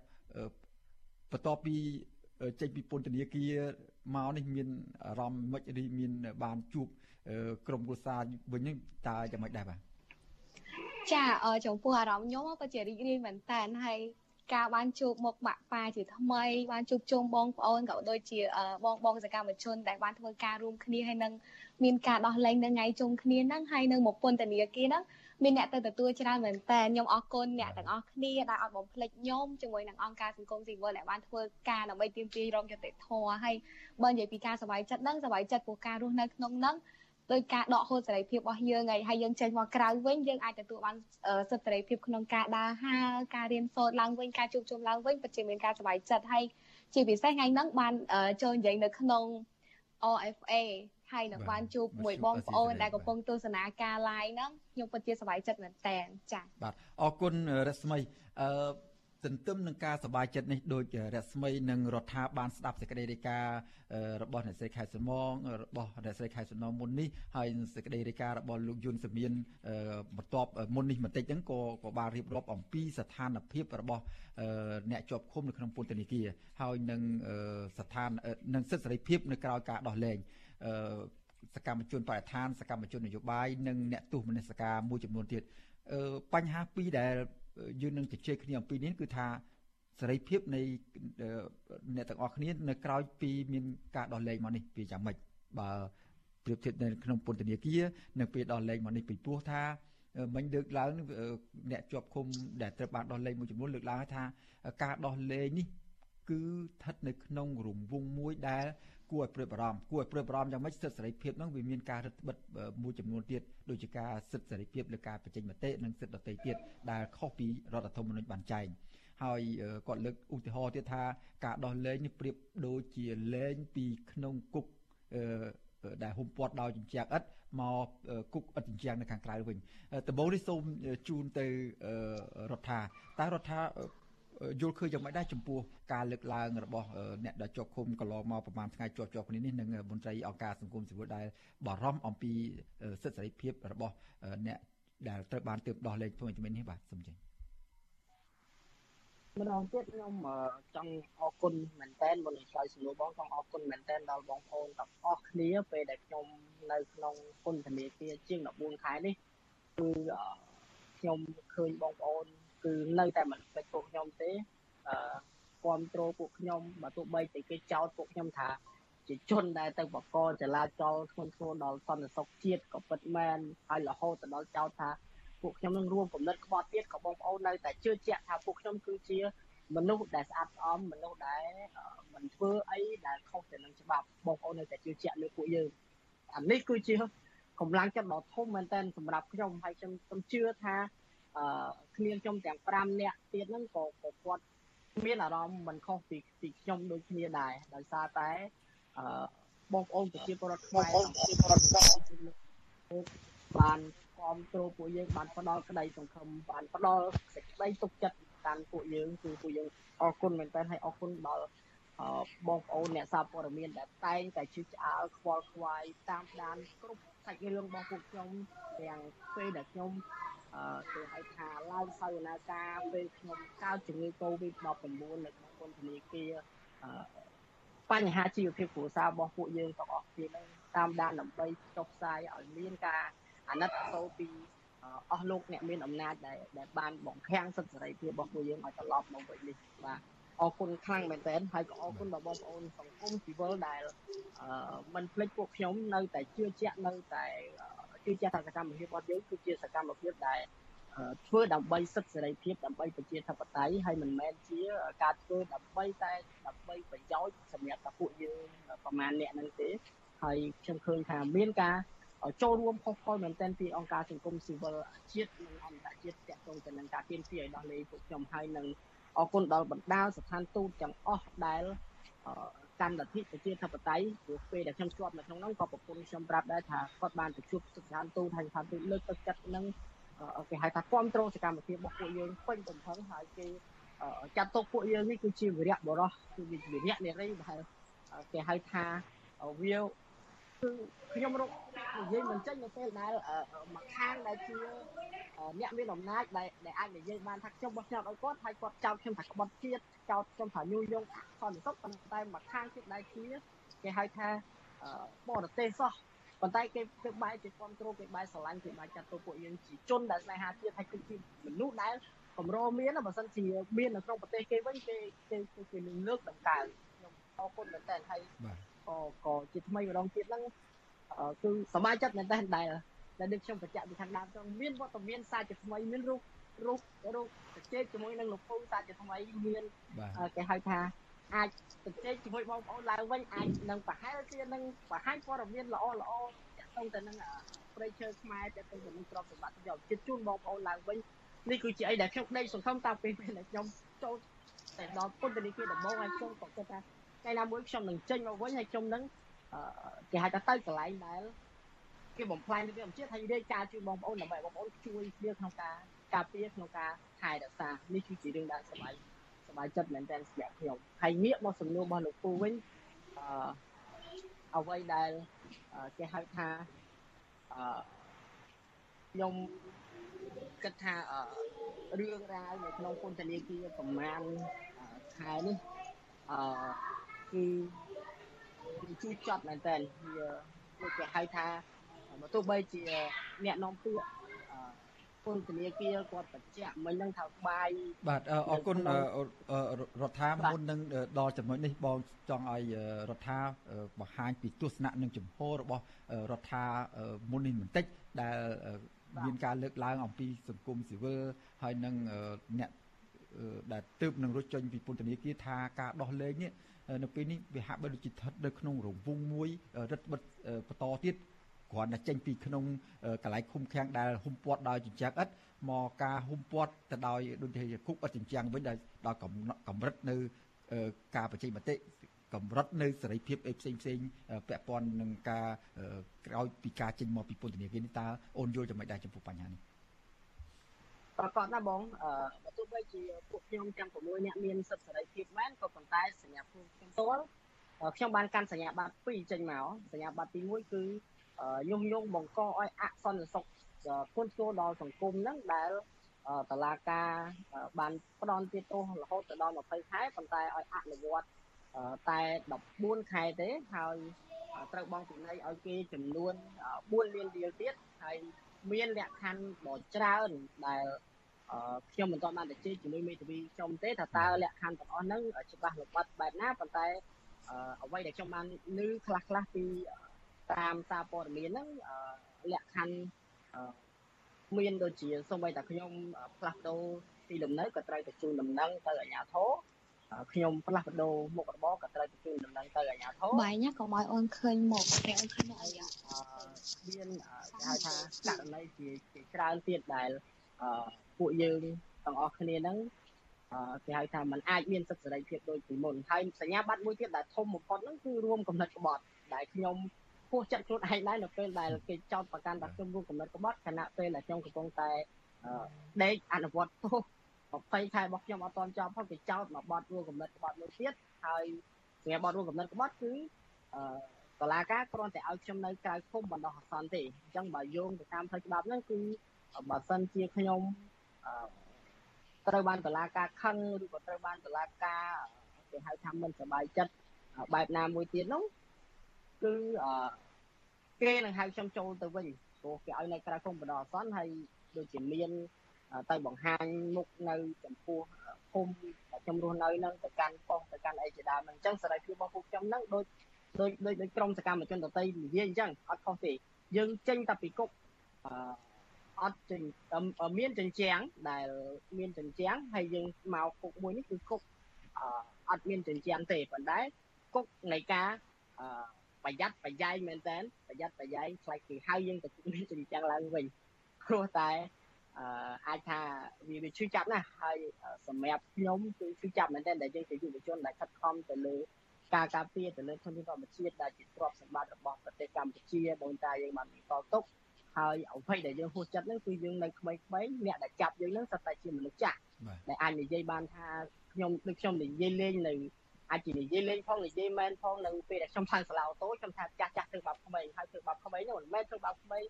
បន្ទាប់ពីចេញពីពន្ធនាគារមកនេះមានអារម្មណ៍មិនរីមានបានជួបក្រុមគ្រួសារវិញហ្នឹងតើយ៉ាងម៉េចដែរបាទចាចំពោះអារម្មណ៍ខ្ញុំក៏ជារីករាយមែនតើហើយការបានជួបមុខបាក់ប៉ាជាថ្មីបានជួបជុំបងប្អូនក៏ដូចជាបងបងសកម្មជនដែលបានធ្វើការរួមគ្នាហើយនឹងមានការដោះលែងនៅថ្ងៃជុំគ្នាហ្នឹងហើយនៅមកពន្ធនាគារហ្នឹង មានអ្នកទៅទទួលច្រើនមែនតើខ្ញុំអរគុណអ្នកទាំងអស់គ្នាដែលអត់បំភ្លេចខ្ញុំជាមួយនឹងអង្គការសង្គមស៊ីវិលដែលបានធ្វើការដើម្បីទាមទាររងយុត្តិធម៌ហើយបើនិយាយពីការសบายចិត្តហ្នឹងសบายចិត្តព្រោះការរស់នៅក្នុងហ្នឹងដោយការដកហូតសេរីភាពរបស់យើងហើយហើយយើងចេញមកក្រៅវិញយើងអាចទទួលបានសិទ្ធិសេរីភាពក្នុងការដើរហើរការរៀនសូត្រឡើងវិញការជួបជុំឡើងវិញពិតជាមានការសบายចិត្តហើយជាពិសេសថ្ងៃហ្នឹងបានចូលនិយាយនៅក្នុង OFA ហើយនឹងបានជួបមួយបងប្អូនដែលកំពុងទស្សនាការ live ហ្នឹងខ្ញុំពិតជាសប្បាយចិត្តមែនតើចា៎បាទអរគុណរស្មីអឺទន្ទឹមនឹងការសប្បាយចិត្តនេះដោយរស្មីនិងរដ្ឋាបានស្ដាប់សេចក្តីរាយការណ៍របស់អ្នកស្រីខែសំងរបស់អ្នកស្រីខែសំណងមុននេះហើយសេចក្តីរាយការណ៍របស់លោកយុនសមៀនបន្ទាប់មុននេះបន្តិចហ្នឹងក៏ក៏បានរៀបរាប់អំពីស្ថានភាពរបស់អ្នកជាប់ឃុំនៅក្នុងពន្ធនាគារហើយនឹងស្ថាននឹងសិទ្ធិសេរីភាពនៅក្រៅការដោះលែង សកម្មជនបរិស្ថានសកម្មជននយោបាយនិងអ្នកទស្សនសិកាមួយចំនួនទៀតបញ្ហាពីរដែលយើងនឹងជជែកគ្នាអំពីនេះគឺថាសេរីភាពនៃអ្នកទាំងអស់គ្នានៅក្រៅពីមានការដោះលែងមកនេះពីយ៉ាងម៉េចបើប្រៀបធៀបនៅក្នុងពន្ធនាគារនៅពេលដោះលែងមកនេះពីព្រោះថាមិញលើកឡើងអ្នកជាប់ឃុំដែលត្រូវបានដោះលែងមួយចំនួនលើកឡើងថាការដោះលែងនេះគឺស្ថិតនៅក្នុងរង្វង់មួយដែល គួរឲ្យព្រួយបារម្ភគួរឲ្យព្រួយបារម្ភយ៉ាងម៉េចសិទ្ធិសេរីភាពហ្នឹងវាមានការរឹតបន្តឹងមួយចំនួនទៀតដូចជាការសិទ្ធិសេរីភាពលើការបញ្ចេញមតិនិងសិទ្ធិដទៃទៀតដែលខុសពីរដ្ឋធម្មនុញ្ញបានចែងហើយគាត់លើកឧទាហរណ៍ទៀតថាការដោះលែងនេះប្រៀបដូចជាលែងពីក្នុងគុកដែលហុំព័ទ្ធដោយចិញ្ចៀងឥដ្ឋមកគុកឥដ្ឋចិញ្ចៀងនៅខាងក្រៅវិញដំបូងនេះសូមជូនទៅរដ្ឋាតើរដ្ឋា យល់ឃើញយ៉ាងម៉េចដែរចំពោះការលើកឡើងរបស់អ្នកដែលជាប់ឃុំកន្លងមកប្រហែលថ្ងៃជាប់ជាប់គ្នានេះនឹងមន្ត្រីអង្គការសង្គមស៊ីវិលដែលបារម្ភអំពីសិទ្ធិសេរីភាពរបស់អ្នកដែលត្រូវបានទើបដោះលែងថ្មីថ្មីនេះបាទសូមចេញម្ដងទៀតខ្ញុំចង់អរគុណមែនតើមុននឹងឆ្លើយសំណួរបងចង់អរគុណមែនតើដល់បងប្អូនទាំងអស់គ្នាពេលដែលខ្ញុំនៅក្នុងពន្ធនាគារជាង14ខែនេះគឺខ្ញុំឃើញបងប្អូន គឺនៅតែមិនភ្លេចពួកខ្ញុំទេអឺគ្រប់គ្រងពួកខ្ញុំបើទោះបីតែគេចោទពួកខ្ញុំថាជាជនដែលទៅបកកចលាចលធ្ងន់ធ្ងរដល់សន្តិសុខជាតិក៏ពិតមែនហើយរហូតទៅដល់ចោទថាពួកខ្ញុំនឹងរួមកំណត់ក្បត់ទៀតក៏បងប្អូននៅតែជឿជាក់ថាពួកខ្ញុំគឺជាមនុស្សដែលស្អាតស្អំមនុស្សដែលមិនធ្វើអីដែលខុសទៅនឹងច្បាប់បងប្អូននៅតែជឿជាក់លើពួកយើងអានេះគឺជាកម្លាំងចិត្តដ៏ធំមែនទែនសម្រាប់ខ្ញុំហើយខ្ញុំខ្ញុំជឿថា អឺគ្នាខ្ញុំទាំង5នាក់ទៀតហ្នឹងក៏គាត់មានអារម្មណ៍មិនខុសពីពីខ្ញុំដូចគ្នាដែរដោយសារតែអឺបងប្អូនប្រជាពលរដ្ឋខ្មែរប្រជាពលរដ្ឋខ្មែរបានគ្រប់គ្រងពួកយើងបានផ្ដល់ក្តីសង្ឃឹមបានផ្ដល់សេចក្តីទុកចិត្តកាន់ពួកយើងគឺពួកយើងអរគុណមែនតើហើយអរគុណដល់បងប្អូនអ្នកសារព័ត៌មានដែលតែងតែជឿឆ្អើលខ្វល់ខ្វាយតាមដានគ្រប់សាច់រឿងរបស់ពួកខ្ញុំទាំងពេលដែលខ្ញុំអឺ គេហៅថាឡើងសវនាការពេលខ្ញុំកើតជំងឺ Covid-19 នៅក្នុងពន្ធនាគារអឺបញ្ហាជីវភាពគ្រួសាររបស់ពួកយើងទាំងអស់គ្នានឹងតាមដានដើម្បីចុះផ្សាយឲ្យមានការអាណិតអាសូរពីអស់លោកអ្នកមានអំណាចដែលដែលបានបង្ខាំងសិទ្ធិសេរីភាពរបស់ពួកយើងឲ្យត្រឡប់មកវិញនេះបាទអរគុណខ្លាំងមែនទែនហើយក៏អរគុណដល់បងប្អូនសង្គមស៊ីវិលដែលអឺមិនភ្លេចពួកខ្ញុំនៅតែជឿជាក់នៅតែ ជឿជាក់ថាសកម្មភាពរបស់យើងគឺជាសកម្មភាពដែលធ្វើដើម្បីសិទ្ធិសេរីភាពដើម្បីប្រជាធិបតេយ្យហើយមិនមែនជា ការធ្វើដើម្បីតែដើម្បីប្រយោជន៍សម្រាប់តែពួកយើងប្រមាណអ្នកហ្នឹងទេហើយខ្ញុំឃើញថាមានការចូលរួមខុសខលមែនទែនពីអង្គការសង្គមស៊ីវិលជាតិនិងអន្តរជាតិទាក់ទងទៅនឹងការទាមទារឲ្យដោះលែងពួកខ្ញុំហើយនឹងអរគុណដល់បណ្ដាស្ថានទូតទាំងអស់ដែល កាន់លទ្ធិប្រជាធិបតេយ្យព្រោះពេលដែលខ្ញុំជាប់នៅក្នុងនោះក៏ប្រពន្ធខ្ញុំប្រាប់ដែរថាគាត់បានទៅជួបស្ថានទូតហើយស្ថានទូតលើកទឹកចិត្តនឹងគេហៅថាគ្រប់គ្រងសកម្មភាពរបស់ពួកយើងពេញទំហឹងហើយគេចាត់ទុកពួកយើងនេះគឺជាវិរៈបរោះគឺវិរៈនារីដែលគេហៅថាវា គឺខ្ញុំរកនិយាយមិនចេញនៅពេលដែលមួយខាងដែលជាអ្នកមានអំណាចដែលដែលអាចនិយាយបានថាខ្ញុំបោះឆ្នោតឲ្យគាត់ហើយគាត់ចោទខ្ញុំថាក្បត់ជាតិចោទខ្ញុំថាញុយយងសន្តិសុខប៉ុន្តែមួយខាងទៀតដែលជាគេហៅថាបរទេសសោះប៉ុន្តែគេគេបែរជាគ្រប់គ្រងគេបែរស្រឡាញ់គេបែរចាត់ទៅពួកយើងជាជនដែលស្នេហាជាតិហើយគឺជាមនុស្សដែលកម្រមានបើសិនជាមាននៅក្នុងប្រទេសគេវិញគេគេគេនឹងលើកដង្កើងខ្ញុំអរគុណមែនតើហើយ ក៏ក៏ជាថ្មីម្ដងទៀតហ្នឹងគឺសប្បាយចិត្តមែនតើដែលដែលដូចខ្ញុំបញ្ជាក់ពីខាងដើមចឹងមានវត្តមានសារជាថ្មីមានរូបរូបរូបប្រជែកជាមួយនឹងលោកពូសារជាថ្មីមានគេហៅថាអាចប្រជែកជាមួយបងប្អូនឡើងវិញអាចនឹងប្រហែលជានឹងបង្ហាញព័ត៌មានល្អល្អទាក់ទងទៅនឹងប្រៃឈើខ្មែរទាក់ទងទៅនឹងទ្រព្យសម្បត្តិយកចិត្តជូនបងប្អូនឡើងវិញនេះគឺជាអីដែលខ្ញុំដេកសង្ឃឹមតាំងពីពេលដែលខ្ញុំចូលតែដល់ពុទ្ធនីគារដំបូងហើយខ្ញុំក៏គិតថា ថ្ងៃណាមួយខ្ញុំនឹងចេញមកវិញហើយខ្ញុំនឹងគេហៅថាទៅកន្លែងដែលគេបំផ្លាញទៅវាជាតិហើយរាយការណ៍ជូនបងប្អូនដើម្បីបងប្អូនជួយគ្នាក្នុងការការពារក្នុងការថែរក្សានេះគឺជារឿងដែលសប្បាយសប្បាយចិត្តមែនទែនសម្រាប់ខ្ញុំហើយងាកមកសំណួររបស់លោកពូវិញអឺអ្វីដែលគេហៅថាអឺខ្ញុំគិតថារឿងរ៉ាវនៅក្នុងពន្ធនាគារប្រមាណខែនេះអឺ គឺគឺជួយចត់មែនតើវាដូចគេហៅថាបើទោះបីជាអ្នកនាំពាក្យពន្ធនាគារគាត់បញ្ជាក់មិញនឹងថាបាយបាទអរគុណរដ្ឋាមុននឹងដល់ចំណុចនេះបងចង់ឲ្យរដ្ឋាបង្ហាញពីទស្សនៈនិងចំហរបស់រដ្ឋាមុននេះបន្តិចដែលមានការលើកឡើងអំពីសង្គមស៊ីវិលហើយនឹងអ្នកដែលទើបនឹងរត់ចេញពីពន្ធនាគារថាការដោះលែងនេះ នៅពេលនេះវាហាក់បីដូចជាស្ថិតនៅក្នុងរង្វង់មួយរឹតបន្តបន្តទៀតគ្រាន់តែចេញពីក្នុងកន្លែងឃុំឃាំងដែលហ៊ុំព័ទ្ធដោយចិញ្ចាំងឥតមកការហ៊ុំព័ទ្ធទៅដោយដូចជាគុកឥតចិញ្ចាំងវិញដោយកម្រិតនៅការបញ្ចេញមតិកម្រិតនៅសេរីភាពអីផ្សេងផ្សេងពាក់ព័ន្ធនឹងការក្រោយពីការចេញមកពីពន្ធនាគារនេះតើអូនយល់ចំណុចដែរចំពោះបញ្ហានេះ ប្រកបណាបងអឺបើទោះបីជាពួកខ្ញុំទាំង6នាក់មានសិទ្ធិសេរីភាពមែនក៏ប៉ុន្តែសញ្ញាភូមិខ្ញុំផ្ទាល់ខ្ញុំបានកាន់សញ្ញាបត្រ2ចេញមកសញ្ញាបត្រទី1គឺញុះញង់បង្កឲ្យអសន្តិសុខធ្ងន់ធ្ងរដល់សង្គមហ្នឹងដែលតឡាការបានផ្ដន់ទៀតទោសរហូតទៅដល់20ខែប៉ុន្តែឲ្យអនុវត្តតែ14ខែទេហើយត្រូវបង់ពិន័យឲ្យគេចំនួន4លានរៀលទៀតហើយមានលក្ខខណ្ឌដ៏ច្រើនដែល ខ្ញុំមិនទាន់បានទៅជែកជាមួយមេធាវីខ្ញុំទេថាតើលក្ខខណ្ឌទាំងអស់ហ្នឹងច្បាស់លម្អិតបែបណាប៉ុន្តែអ្វីដែលខ្ញុំបានឮខ្លះខ្លះពីតាមសារព័ត៌មានហ្នឹងលក្ខខណ្ឌមានដូចជាសូម្បីតែខ្ញុំផ្លាស់ប្ដូរទីលំនៅក៏ត្រូវទៅជូនដំណឹងទៅអាជ្ញាធរខ្ញុំផ្លាស់ប្ដូរមុខរបរក៏ត្រូវទៅជូនដំណឹងទៅអាជ្ញាធរបាយណាក៏មកអូនឃើញមុខតែអូនឃើញមុខអីមានគេហៅថាករណីជាជាច្រើនទៀតដែល ពួកយើងទាំងអស់គ្នាហ្នឹងគេហៅថាมันអាចមានសិទ្ធិសេរីភាពដូចពីមុនហើយសញ្ញាបត្រមួយទៀតដែលធំបំផុតហ្នឹងគឺរួមកំណត់ក្បត់ដែលខ្ញុំពោះចិត្តខ្លួនឯងដែរនៅពេលដែលគេចោទប្រកាន់ថាខ្ញុំរួមកំណត់ក្បត់ខណៈពេលដែលខ្ញុំកំពុងតែដេកអនុវត្តទោស20ខែរបស់ខ្ញុំអត់ទាន់ចប់ផងគេចោទមកបត់រួមកំណត់ក្បត់មួយទៀតហើយសម្រាប់បត់រួមកំណត់ក្បត់គឺអឺតឡាការគ្រាន់តែឲ្យខ្ញុំនៅក្រៅឃុំបណ្ដោះអាសន្នទេអញ្ចឹងបើយោងទៅតាមផ្លូវច្បាប់ហ្នឹងគឺបើសិនជាខ្ញុំអឺ ត្រូវបានតឡាការខឹងឬក៏ត្រូវបានតឡាការគេហៅថាមិនសប្បាយចិត្តបែបណាមួយទៀតនោះគឺអឺគេនឹងហៅខ្ញុំចូលទៅវិញព្រោះគេឲ្យនៅក្រៅឃុំបណ្ដោះអាសន្នហើយដូចជាមានទៅបង្ហាញមុខនៅចំពោះភូមិខ្ញុំរស់នៅនឹងទៅកាន់ប៉ុស្តិ៍ទៅកាន់អីជាដើមហ្នឹងអញ្ចឹងសេរីភាពរបស់ពួកខ្ញុំហ្នឹងដូចដូចដូចដូចក្រុមសកម្មជនដទៃនិយាយអញ្ចឹងអត់ខុសទេយើងចេញតែពីគុកអឺ អត់ចេញមានចិញ្ចាំងដែលមានចិញ្ចាំងហើយយើងមកគុកមួយនេះគឺគុកអត់មានចិញ្ចាំងទេប៉ុន្តែគុកនៃការអឺប្រយ័ត្នប្រយែងមែនតើប្រយ័ត្នប្រយែងខ្លាចគេហៅយើងទៅមានចិញ្ចាំងឡើងវិញព្រោះតែអឺអាចថាវាវាឈឺចាប់ណាស់ហើយសម្រាប់ខ្ញុំគឺឈឺចាប់មែនតើដែលយើងជាយុវជនដែលខិតខំទៅលើការការពារទៅលើធនធានធម្មជាតិដែលជាទ្រព្យសម្បត្តិរបស់ប្រទេសកម្ពុជាដូនតាយើងបានបន្តទុក ហើយអ្វីដែលយើងហួសចិត្តហ្នឹងគឺយើងនៅក្មេងៗអ្នកដែលចាប់យើងហ្នឹងសត្វតែជាមនុស្សចាស់ដែលអាចនិយាយបានថាខ្ញុំដូចខ្ញុំនិយាយលេងនៅអាចជានិយាយលេងផងនិយាយមែនផងនៅពេលដែលខ្ញុំថៅសាឡាអូតូខ្ញុំថាចាស់ចាស់ធ្វើបាបក្មេងហើយធ្វើបាបក្មេងហ្នឹងមិនមែនធ្វើបាបក្មេង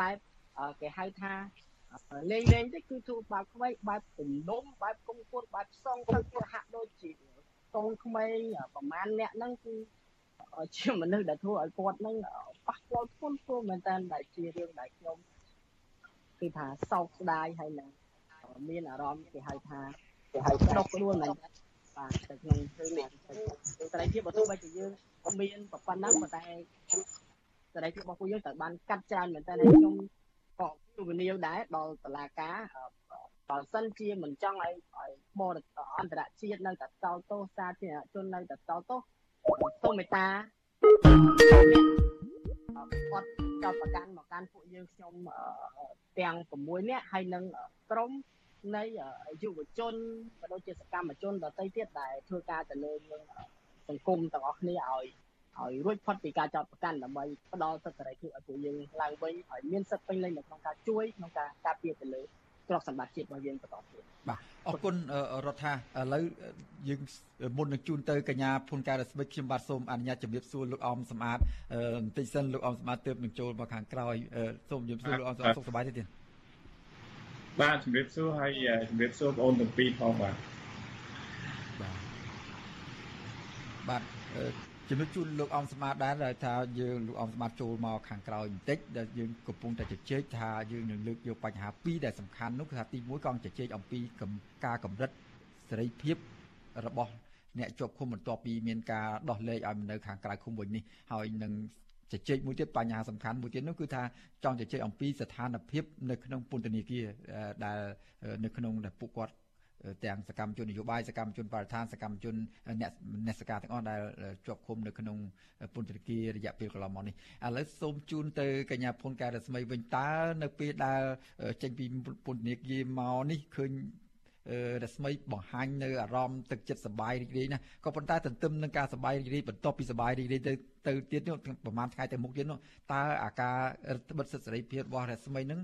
តែគេហៅថាលេងលេងទេគឺធ្វើបាបក្មេងបែបពំនុំបែបគុំគួនបែបផ្សងទៅធ្វើហាក់ដូចជាកូនក្មេងប្រហែលអ្នកហ្នឹងគឺ ជាមនុស្សដែលធ្វើឲ្យគាត់ហ្នឹងប៉ះពាល់ធ្ងន់ធ្ងរមែនតើដែលជារឿងដែលខ្ញុំគឺថាសោកស្ដាយហើយនឹងមានអារម្មណ៍គេហៅថាគេហៅដុកខ្លួនមែនតើបាទទៅក្នុងរឿងនេះសេរីភាពបើទោះបីជាយើងមានប៉ុណ្ណឹងប៉ុន្តែសេរីភាពរបស់ពួកយើងត្រូវបានកាត់ច្រើនមែនតើខ្ញុំក៏ទូវិនិយោគដែរដល់តឡាការបើសិនជាមិនចង់ឲ្យឲ្យបរអន្តរជាតិនៅតែតោទោសសាធារណជននៅតែតោទោ សសូមមេត្តាគាត់ចោតប្រកាន់មកកាន់ពួកយើងខ្ញុំទាំង6នាក់ហើយនឹងក្រុមនៃយុវជនក៏ដូចជាសកម្មជនដទៃទៀតដែលធ្វើការទៅលើសង្គមទាំងអស់គ្នាឲ្យឲ្យរួចផុតពីការចោទប្រកាន់ដើម្បីផ្ដល់សិទ្ធិសេរីភាពឲ្យពួកយើងឡើងវិញឲ្យមានសិទ្ធិពេញលេញនៅក្នុងការជួយក្នុងការការពារទៅលើ ទ្រព្យសម្បត្តិជាតិរបស់យើងបន្តទៀតបាទអរគុណរដ្ឋាឥឡូវយើងមុននឹងជូនទៅកញ្ញាភុនការរស្មិចខ្ញុំបាទសូមអនុញ្ញាតជម្រាបសួរលោកអមសម្បត្តិបន្តិចសិនលោកអមសម្បត្តិទើបនឹងចូលមកខាងក្រោយសូមជម្រាបសួរលោកអមសម្បត្តិសុខសប្បាយទេទៀតបាទជម្រាបសួរហើយជម្រាបសួរបងអូនទាំងពីរផងបាទបាទ ជំរាបជូនលោកអំសម្បត្តិដែរថាយើងលោកអំសម្បត្តិចូលមកខាងក្រោយបន្តិចដែលយើងកំពុងតែជជែកថាយើងនឹងលើកយកបញ្ហាពីរដែលសំខាន់នោះគឺថាទី1ក៏ជជែកអំពីការកម្រិតសេរីភាពរបស់អ្នកជាប់ឃុំបន្ទាប់ពីមានការដោះលែងឲ្យនៅខាងក្រៅឃុំវិញនេះហើយនឹងជជែកមួយទៀតបញ្ហាសំខាន់មួយទៀតនោះគឺថាចង់ជជែកអំពីស្ថានភាពនៅក្នុងពន្ធនាគារដែលនៅក្នុងដែលពួកគាត់ ទាំងសកម្មជននយោបាយសកម្មជនបរិស្ថានសកម្មជនអ្នកអ្នកសការទាំងអស់ដែលជាប់ឃុំនៅក្នុងពន្ធនាគាររយៈពេលកន្លងមកនេះឥឡូវសូមជូនទៅកញ្ញាភុនកែរស្មីវិញតើនៅពេលដែលចេញពីពន្ធនាគារមកនេះឃើញ រស្មីបង្ហាញនៅអារម្មណ៍ទឹកចិត្តសប្បាយរីករាយណាក៏ប៉ុន្តែទន្ទឹមនឹងការសប្បាយរីករាយបន្ទាប់ពីសប្បាយរីករាយទៅទៅទៀតនោះប្រហែលថ្ងៃទៅមុខទៀតនោះតើអាការរដ្ឋបិទសិទ្ធិសេរីភាពរបស់រស្មីនឹង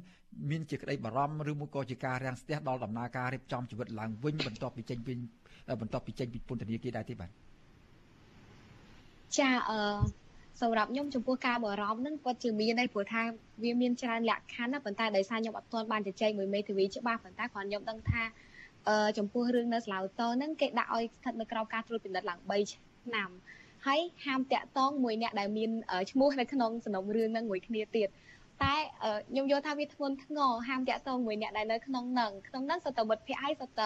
មានជាក្តីបារម្ភឬមួយក៏ជាការរាំងស្ទះដល់ដំណើរការរៀបចំជីវិតឡើងវិញបន្ទាប់ពីចេញពីបន្ទាប់ពីចេញពីពន្ធនាគារដែរទេបាទចាអឺសម្រាប់ខ្ញុំចំពោះការបារម្ភហ្នឹងគាត់ជាមានដែរព្រោះថាវាមានច្រើនលក្ខខណ្ឌណាប៉ុន្តែដោយសារខ្ញុំអត់ទាន់បានជជែកមួយមេធាវីច្បាស់ប៉ុន្តែគ្រាន់ខ្ញុំដឹងថាអឺ ចំពោះរឿងនៅស្លាវតហ្នឹងគេដាក់ឲ្យស្ថិតនៅក្រោមការត្រួតពិនិត្យឡើង3ឆ្នាំហើយហាមតាក់តងមួយអ្នកដែលមានឈ្មោះនៅក្នុងសំណុំរឿងហ្នឹងមួយគ្នាទៀតតែខ្ញុំយល់ថាវាធ្ងន់ធ្ងរហាមតាក់ទងមួយអ្នកដែលនៅក្នុងនឹងក្នុងនឹងសតមិត្តភ័ក្ដិហើយសត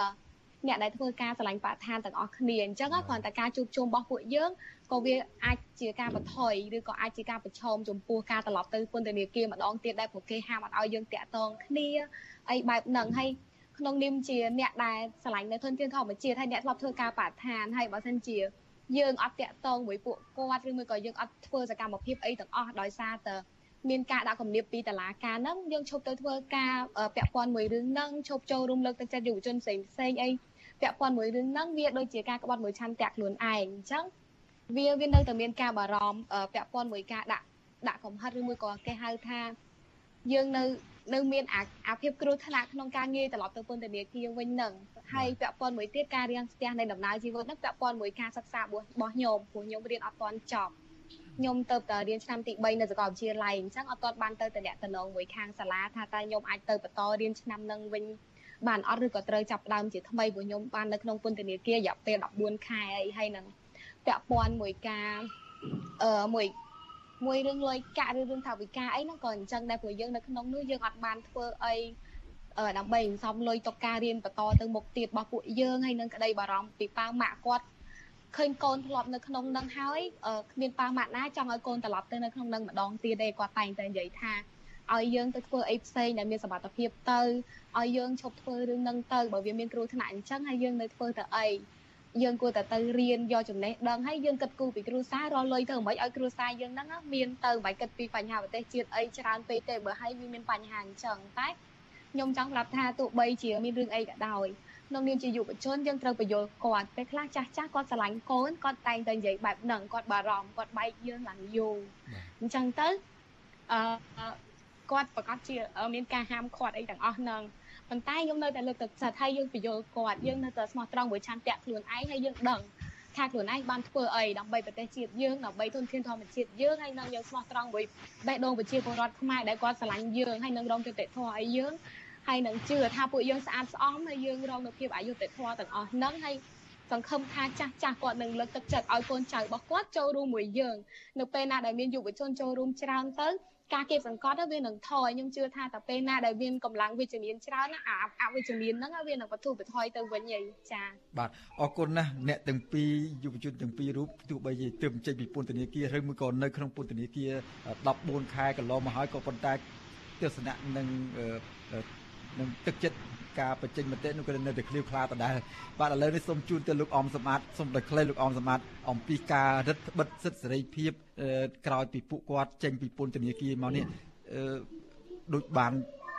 អ្នកដែលធ្វើការឆ្លាញ់បរិស្ថានទាំងអស់គ្នាអញ្ចឹងគ្រាន់តែការជួបជុំរបស់ពួកយើងក៏វាអាចជាការបន្ថយឬក៏អាចជាការប្រឈមចំពោះការត្រឡប់ទៅពន្ធនាគារម្ដងទៀតដែរព្រោះគេហាមអត់ឲ្យយើងតាក់ទងគ្នាអីបែបហ្នឹងហើយ ក្នុងនាមជាអ្នកដែលឆ្លាញ់នៅធនធានធម្មជាតិហើយអ្នកធ្លាប់ធ្វើការបរិស្ថានហើយបើសិនជាយើងអត់តាក់ទងមួយពួកគាត់ឬមួយក៏យើងអត់ធ្វើសកម្មភាពអីទាំងអស់ដោយសារតែមានការដាក់គំនាបពីតឡាការហ្នឹងយើងឈប់ទៅធ្វើការពាក់ព័ន្ធមួយរឿងហ្នឹងឈប់ចូលរួមលើកទឹកចិត្តយុវជនផ្សេងផ្សេងអីពាក់ព័ន្ធមួយរឿងហ្នឹងវាដូចជាការក្បត់មួយឆន្ទៈខ្លួនឯងអញ្ចឹងវាវានៅតែមានការបារម្ភពាក់ព័ន្ធមួយការដាក់ដាក់កំហិតឬមួយក៏គេហៅថាយើងនៅ នៅមានអាភាពគ្រោះថ្នាក់ក្នុងការងារត្រឡប់ទៅពន្ធនាគារវិញនឹងហើយពាក់ព័ន្ធមួយទៀតការរៀនស្ទះនៃដំណើរជីវិតនឹងពាក់ព័ន្ធមួយការសិក្សារបស់ខ្ញុំព្រោះខ្ញុំរៀនអត់ទាន់ចប់ខ្ញុំទៅតែរៀនឆ្នាំទី3នៅសាកលវិទ្យាល័យអញ្ចឹងអត់ទាន់បានទៅតំណងមួយខាងសាលាថាតើខ្ញុំអាចទៅបន្តរៀនឆ្នាំនឹងវិញបានអត់ឬក៏ត្រូវចាប់ដើមជាថ្មីព្រោះខ្ញុំបាននៅក្នុងពន្ធនាគាររយៈពេល14ខែអីហើយនឹងពាក់ព័ន្ធមួយការអឺមួយ មួយរឿងលុយកាក់ឬរឿងថាវិការអីហ្នឹងក៏អញ្ចឹងដែរព្រោះយើងនៅក្នុងនោះយើងអត់បានធ្វើអីដើម្បីសន្សំលុយតុកការរៀនបន្តទៅមុខទៀតរបស់ពួកយើងហើយនឹងក្តីបារម្ភពីប៉ាម៉ាក់គាត់ឃើញកូនធ្លាប់នៅក្នុងនឹងហើយគ្មានប៉ាម៉ាក់ណាចង់ឲ្យកូនត្រឡប់ទៅនៅក្នុងនឹងម្ដងទៀតទេគាត់តែងតែនិយាយថាឲ្យយើងទៅធ្វើអីផ្សេងដែលមានសមត្ថភាពទៅឲ្យយើងឈប់ធ្វើរឿងនឹងទៅបើវាមានគ្រោះថ្នាក់អញ្ចឹងហើយយើងនៅធ្វើទៅអី យើងគួរតែទៅរៀនយកចំណេះដឹងហើយយើងគិតគូរពីគ្រួសាររលុយទៅមិនឲ្យគ្រួសារយើងហ្នឹងមានទៅមិនគិតពីបញ្ហាប្រទេសជាតិអីច្រើនពេកទេបើឲ្យវាមានបញ្ហាអញ្ចឹងតែខ្ញុំចង់ប្រាប់ថាទោះបីជាមានរឿងអីក៏ដោយក្នុងនាមជាយុវជនយើងត្រូវបញ្យល់គាត់ពេលខ្លះចាស់ចាស់គាត់ស្រឡាញ់កូនគាត់តែងតែនិយាយបែបហ្នឹងគាត់បារម្ភគាត់បែកយើងឡើងយូរអញ្ចឹងទៅអឺគាត់ប្រកាសជាមានការហាមឃាត់អីទាំងអស់ហ្នឹង ប៉ុន្តែខ្ញុំនៅតែលើកទឹកចិត្តឲ្យយើងបញ្យល់គាត់យើងនៅតែស្មោះត្រង់មួយឆន្ទៈខ្លួនឯងហើយយើងដឹងថាខ្លួនឯងបានធ្វើអីដើម្បីប្រទេសជាតិយើងដើម្បីទុនធានធម្មជាតិយើងហើយនឹងយើងស្មោះត្រង់មួយបេះដូងប្រជាពលរដ្ឋខ្មែរដែលគាត់ស្រឡាញ់យើងហើយនឹងរងយុត្តិធម៌ឲ្យយើងហើយនឹងជឿថាពួកយើងស្អាតស្អំហើយយើងរងនូវភាពអយុត្តិធម៌ទាំងអស់ហ្នឹងហើយសង្ឃឹមថាចាស់ចាស់គាត់នឹងលើកទឹកចិត្តឲ្យកូនចៅរបស់គាត់ចូលរួមមួយយើងនៅពេលណាដែលមានយុវជនចូលរួមច្រើនទៅការគៀបសង្កត់វានឹងថយខ្ញុំជឿថាតែពេលណាដែលមានកម្លាំងវិជ្ជមានច្រើនអាអវិជ្ជមានហ្នឹងវានឹងបទុបថយទៅវិញហីចាបាទអរគុណណាស់អ្នកទាំងពីរយុវជនទាំងពីររូបទោះបីជាទើបចេញពីពន្ធនាគារឬមួយក៏នៅក្នុងពន្ធនាគារ14ខែកន្លងមកហើយក៏ប៉ុន្តែទស្សនៈនឹងនឹងទឹកចិត្ត ការបញ្ចេញមតិនោះក៏នៅតែឃ្លាវខ្លាដដែលបាទឥឡូវនេះសូមជូនទៅលោកអមសម្បត្តិសូមដល់ខ្លីលោកអមសម្បត្តិអំពីការរឹតបន្តឹងសិទ្ធិសេរីភាពក្រោយពីពួកគាត់ចេញពីពន្ធនាគារមកនេះដូចបាន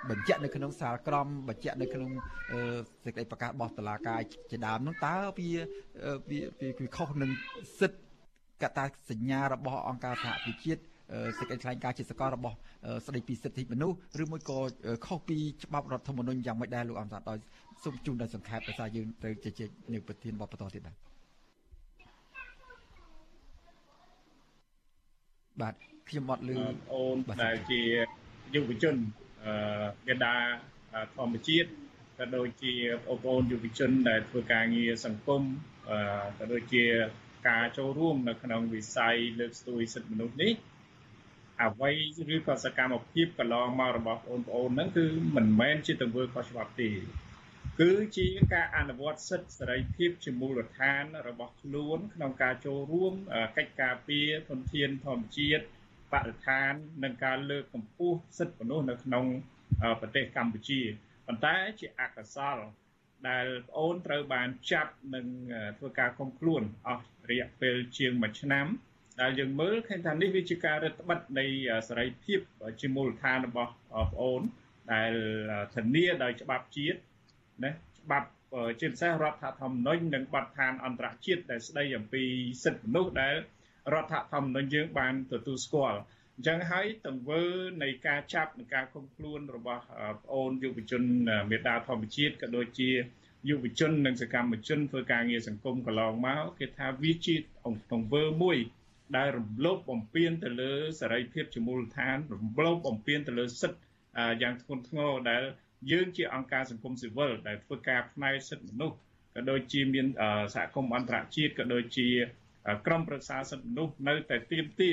បញ្ជាក់នៅក្នុងសាលក្រមបញ្ជាក់នៅក្នុងសេចក្តីប្រកាសរបស់តុលាការជាដើមនោះតើវាវាវាខុសនឹងសិទ្ធិកតាសញ្ញារបស់អង្គការសហប្រជាជាតិ សេចក្តីថ្លែងការណ៍ជាសកលរបស់ស្តីពីសិទ្ធិមនុស្សឬមួយក៏ខុសពីច្បាប់រដ្ឋធម្មនុញ្ញយ៉ាងម៉េចដែរលោកអំសាដោយសូមជូនដោយសង្ខេបដោយសារយើងទៅជជែកនៅប្រធានបបតទៀតដែរបាទខ្ញុំអត់លឺអូនដែលជាយុវជនអឺមេដាធម្មជាតិក៏ដូចជាបងប្អូនយុវជនដែលធ្វើការងារសង្គមអឺក៏ដូចជាការចូលរួមនៅក្នុងវិស័យលើកស្ទួយសិទ្ធិមនុស្សនេះ អ្វីឬក៏សកម្មភាពកន្លងមករបស់បងប្អូនហ្នឹងគឺមិនមែនជាទង្វើខុសច្បាប់ទេ គឺជាការអនុវត្តសិទ្ធិសេរីភាពជាមូលដ្ឋានរបស់ខ្លួនក្នុងការចូលរួមកិច្ចការពារធនធានធម្មជាតិបរិស្ថាននិងការលើកកម្ពស់សិទ្ធិមនុស្សនៅក្នុងប្រទេសកម្ពុជាប៉ុន្តែជាអកុសលដែលប្អូនត្រូវបានចាប់និងធ្វើការឃុំខ្លួនអស់រយៈពេលជាង1ឆ្នាំ ដែលយើងមើលឃើញថានេះវាជាការរឹតបន្តឹងនៃសេរីភាពជាមូលដ្ឋានរបស់ប្អូនដែលធានាដោយច្បាប់ជាតិណាច្បាប់ជាពិសេសរដ្ឋធម្មនុញ្ញនិងបទដ្ឋានអន្តរជាតិដែលស្ដីអំពីសិទ្ធិមនុស្សដែលរដ្ឋធម្មនុញ្ញយើងបានទទួលស្គាល់អញ្ចឹងហើយទង្វើនៃការចាប់និងការឃុំខ្លួនរបស់ប្អូនយុវជនមេដាធម្មជាតិក៏ដូចជាយុវជននិងសកម្មជនធ្វើការងារសង្គមកន្លងមកគេថាវាជាទង្វើមួយ ដែលរំលោភបំពានទៅលើសេរីភាពជាមូលដ្ឋានរំលោភបំពានទៅលើសិទ្ធិយ៉ាងធ្ងន់ធ្ងរដែល យើងជាអង្គការសង្គមស៊ីវិលដែលធ្វើការផ្នែកសិទ្ធិមនុស្សក៏ដូចជាមានសហគមន៍អន្តរជាតិក៏ដូចជាក្រមប្រឹក្សាសិទ្ធិមនុស្សនៅតែទៀមទា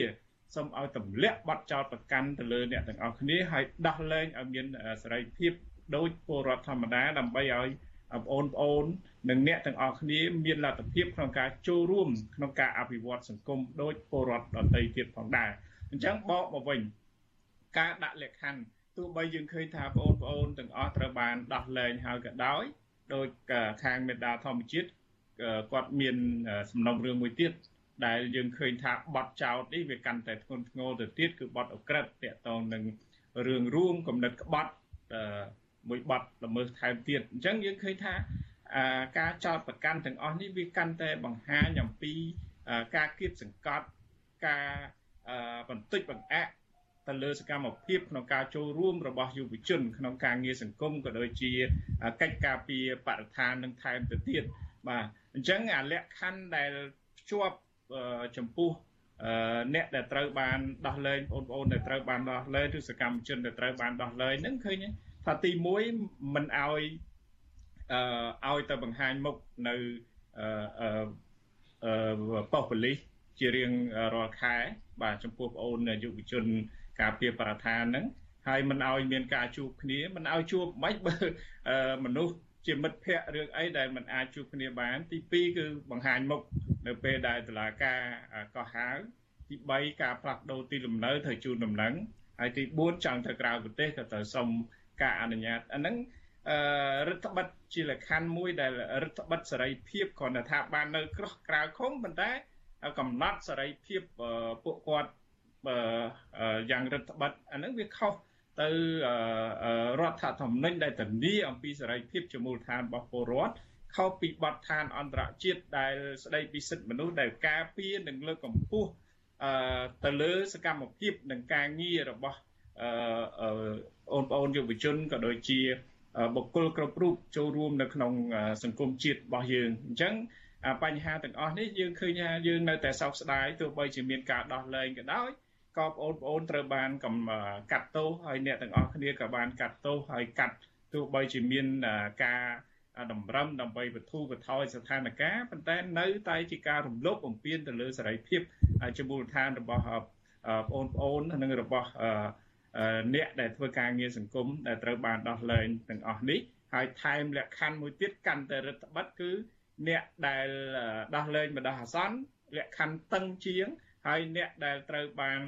សូមឲ្យទម្លាក់បទចោទប្រកាន់ទៅលើអ្នកទាំងអស់គ្នាហើយដោះលែងឲ្យមានសេរីភាពដោយពលរដ្ឋធម្មតាដើម្បីឲ្យ បងប្អូននិងអ្នកទាំងអស់គ្នាមានលទ្ធភាពក្នុងការចូលរួមក្នុងការអភិវឌ្ឍសង្គមដោយពលរដ្ឋដទៃទៀតផងដែរអញ្ចឹងបកមកវិញការដាក់លក្ខខណ្ឌទោះបីយើងឃើញថាបងប្អូនទាំងអស់ត្រូវបានដោះលែងហើយក៏ដោយដោយខាងមេដាធម្មជាតិគាត់មានសំណុំរឿងមួយទៀតដែលយើងឃើញថាបទចោតនេះវាកាន់តែធ្ងន់ធ្ងរទៅទៀតគឺបទអក្រិតតាក់ទងនឹងរឿងរួមគំនិតក្បត់ មួយបទល្មើសថែមទៀតអញ្ចឹងយើងឃើញថាការចោតប្រកាន់ទាំងអស់នេះវាកាន់តែបង្ហាញអំពីការគៀបសង្កត់ការបន្តិចបង្អាក់ទៅលើសកម្មភាពក្នុងការចូលរួមរបស់យុវជន ក្នុងការងារសង្គមក៏ដូចជាកិច្ចការពារបរិស្ថាននិងថែមទៅទៀតបាទអញ្ចឹងអាលក្ខខណ្ឌដែលភ្ជាប់ចំពោះអ្នកដែលត្រូវបានដោះលែងបងប្អូនដែលត្រូវបានដោះលែងឬសកម្មជនដែលត្រូវបានដោះលែងហ្នឹងឃើញ ថាទី1មិនអោយអឺឲ្យទៅបង្ហាញមុខនៅអឺអឺប៉ុស្តិ៍ប៉ូលីសជារៀងរាល់ខែ បាទចំពោះបងអូនយុវជន ការពារបរិស្ថានហ្នឹងហើយមិនឲ្យមានការជួបគ្នាមិនឲ្យជួបមិនបើមនុស្សជាមិត្តភ័ក្តិរឿងអីដែលมันអាចជួបគ្នាបាន ទី2គឺបង្ហាញមុខនៅពេលដែលតុលាការកោះហៅទី3ការផ្លាស់ប្ដូរទីលំនៅត្រូវជូនដំណឹងហើយទី4ចង់ទៅក្រៅប្រទេសក៏ត្រូវសុំ ការអនុញ្ញាតអាហ្នឹងរដ្ឋបិតជាលក្ខណ្ឌមួយដែលរដ្ឋបិតសេរីភាពគ្រាន់តែថាបាននៅក្រោះក្រៅឃុំប៉ុន្តែកំណត់សេរីភាពពួកគាត់យ៉ាងរដ្ឋបិតអាហ្នឹងវាខុសទៅរដ្ឋធម្មនុញ្ញដែលធានាអំពីសេរីភាពជាមូលដ្ឋានរបស់ពលរដ្ឋខុសពីបទដ្ឋានអន្តរជាតិដែលស្ដីពីសិទ្ធិមនុស្សដែលការពារនិងលើកកម្ពស់ទៅលើសកម្មភាពនិងការងាររបស់អឺ នប្អូនយុវជនក៏ដូចជាបុគ្គលគ្រប់រូបចូលរួមនៅក្នុងសង្គមជាតិរបស់យើងអញ្ចឹងបញ្ហាទាំងអស់នេះយើងឃើញថាយើងនៅតែសោកស្ដាយទោះបីជាមានការដោះលែងក៏ដោយក៏បងប្អូនត្រូវបានកំកាត់ទោសហើយអ្នកទាំងអស់គ្នាក៏បានកាត់ទោសហើយកាត់ទោះបីជាមានការតម្រឹមដើម្បីបទូបថយស្ថានភាពប៉ុន្តែនៅតែជាការរំលោភបំពានទៅលើសេរីភាពជាមូលដ្ឋានរបស់បងប្អូននិងរបស់ អ្នកដែលធ្វើការងារសង្គមដែលត្រូវបានដោះលែងទាំងអស់នេះហើយថែមលក្ខខណ្ឌមួយទៀតកាន់តែរដ្ឋបတ်គឺអ្នកដែលដោះលែងបណ្ដោះអាសន្នលក្ខខណ្ឌតឹងជាង ហើយអ្នកដែលត្រូវបាន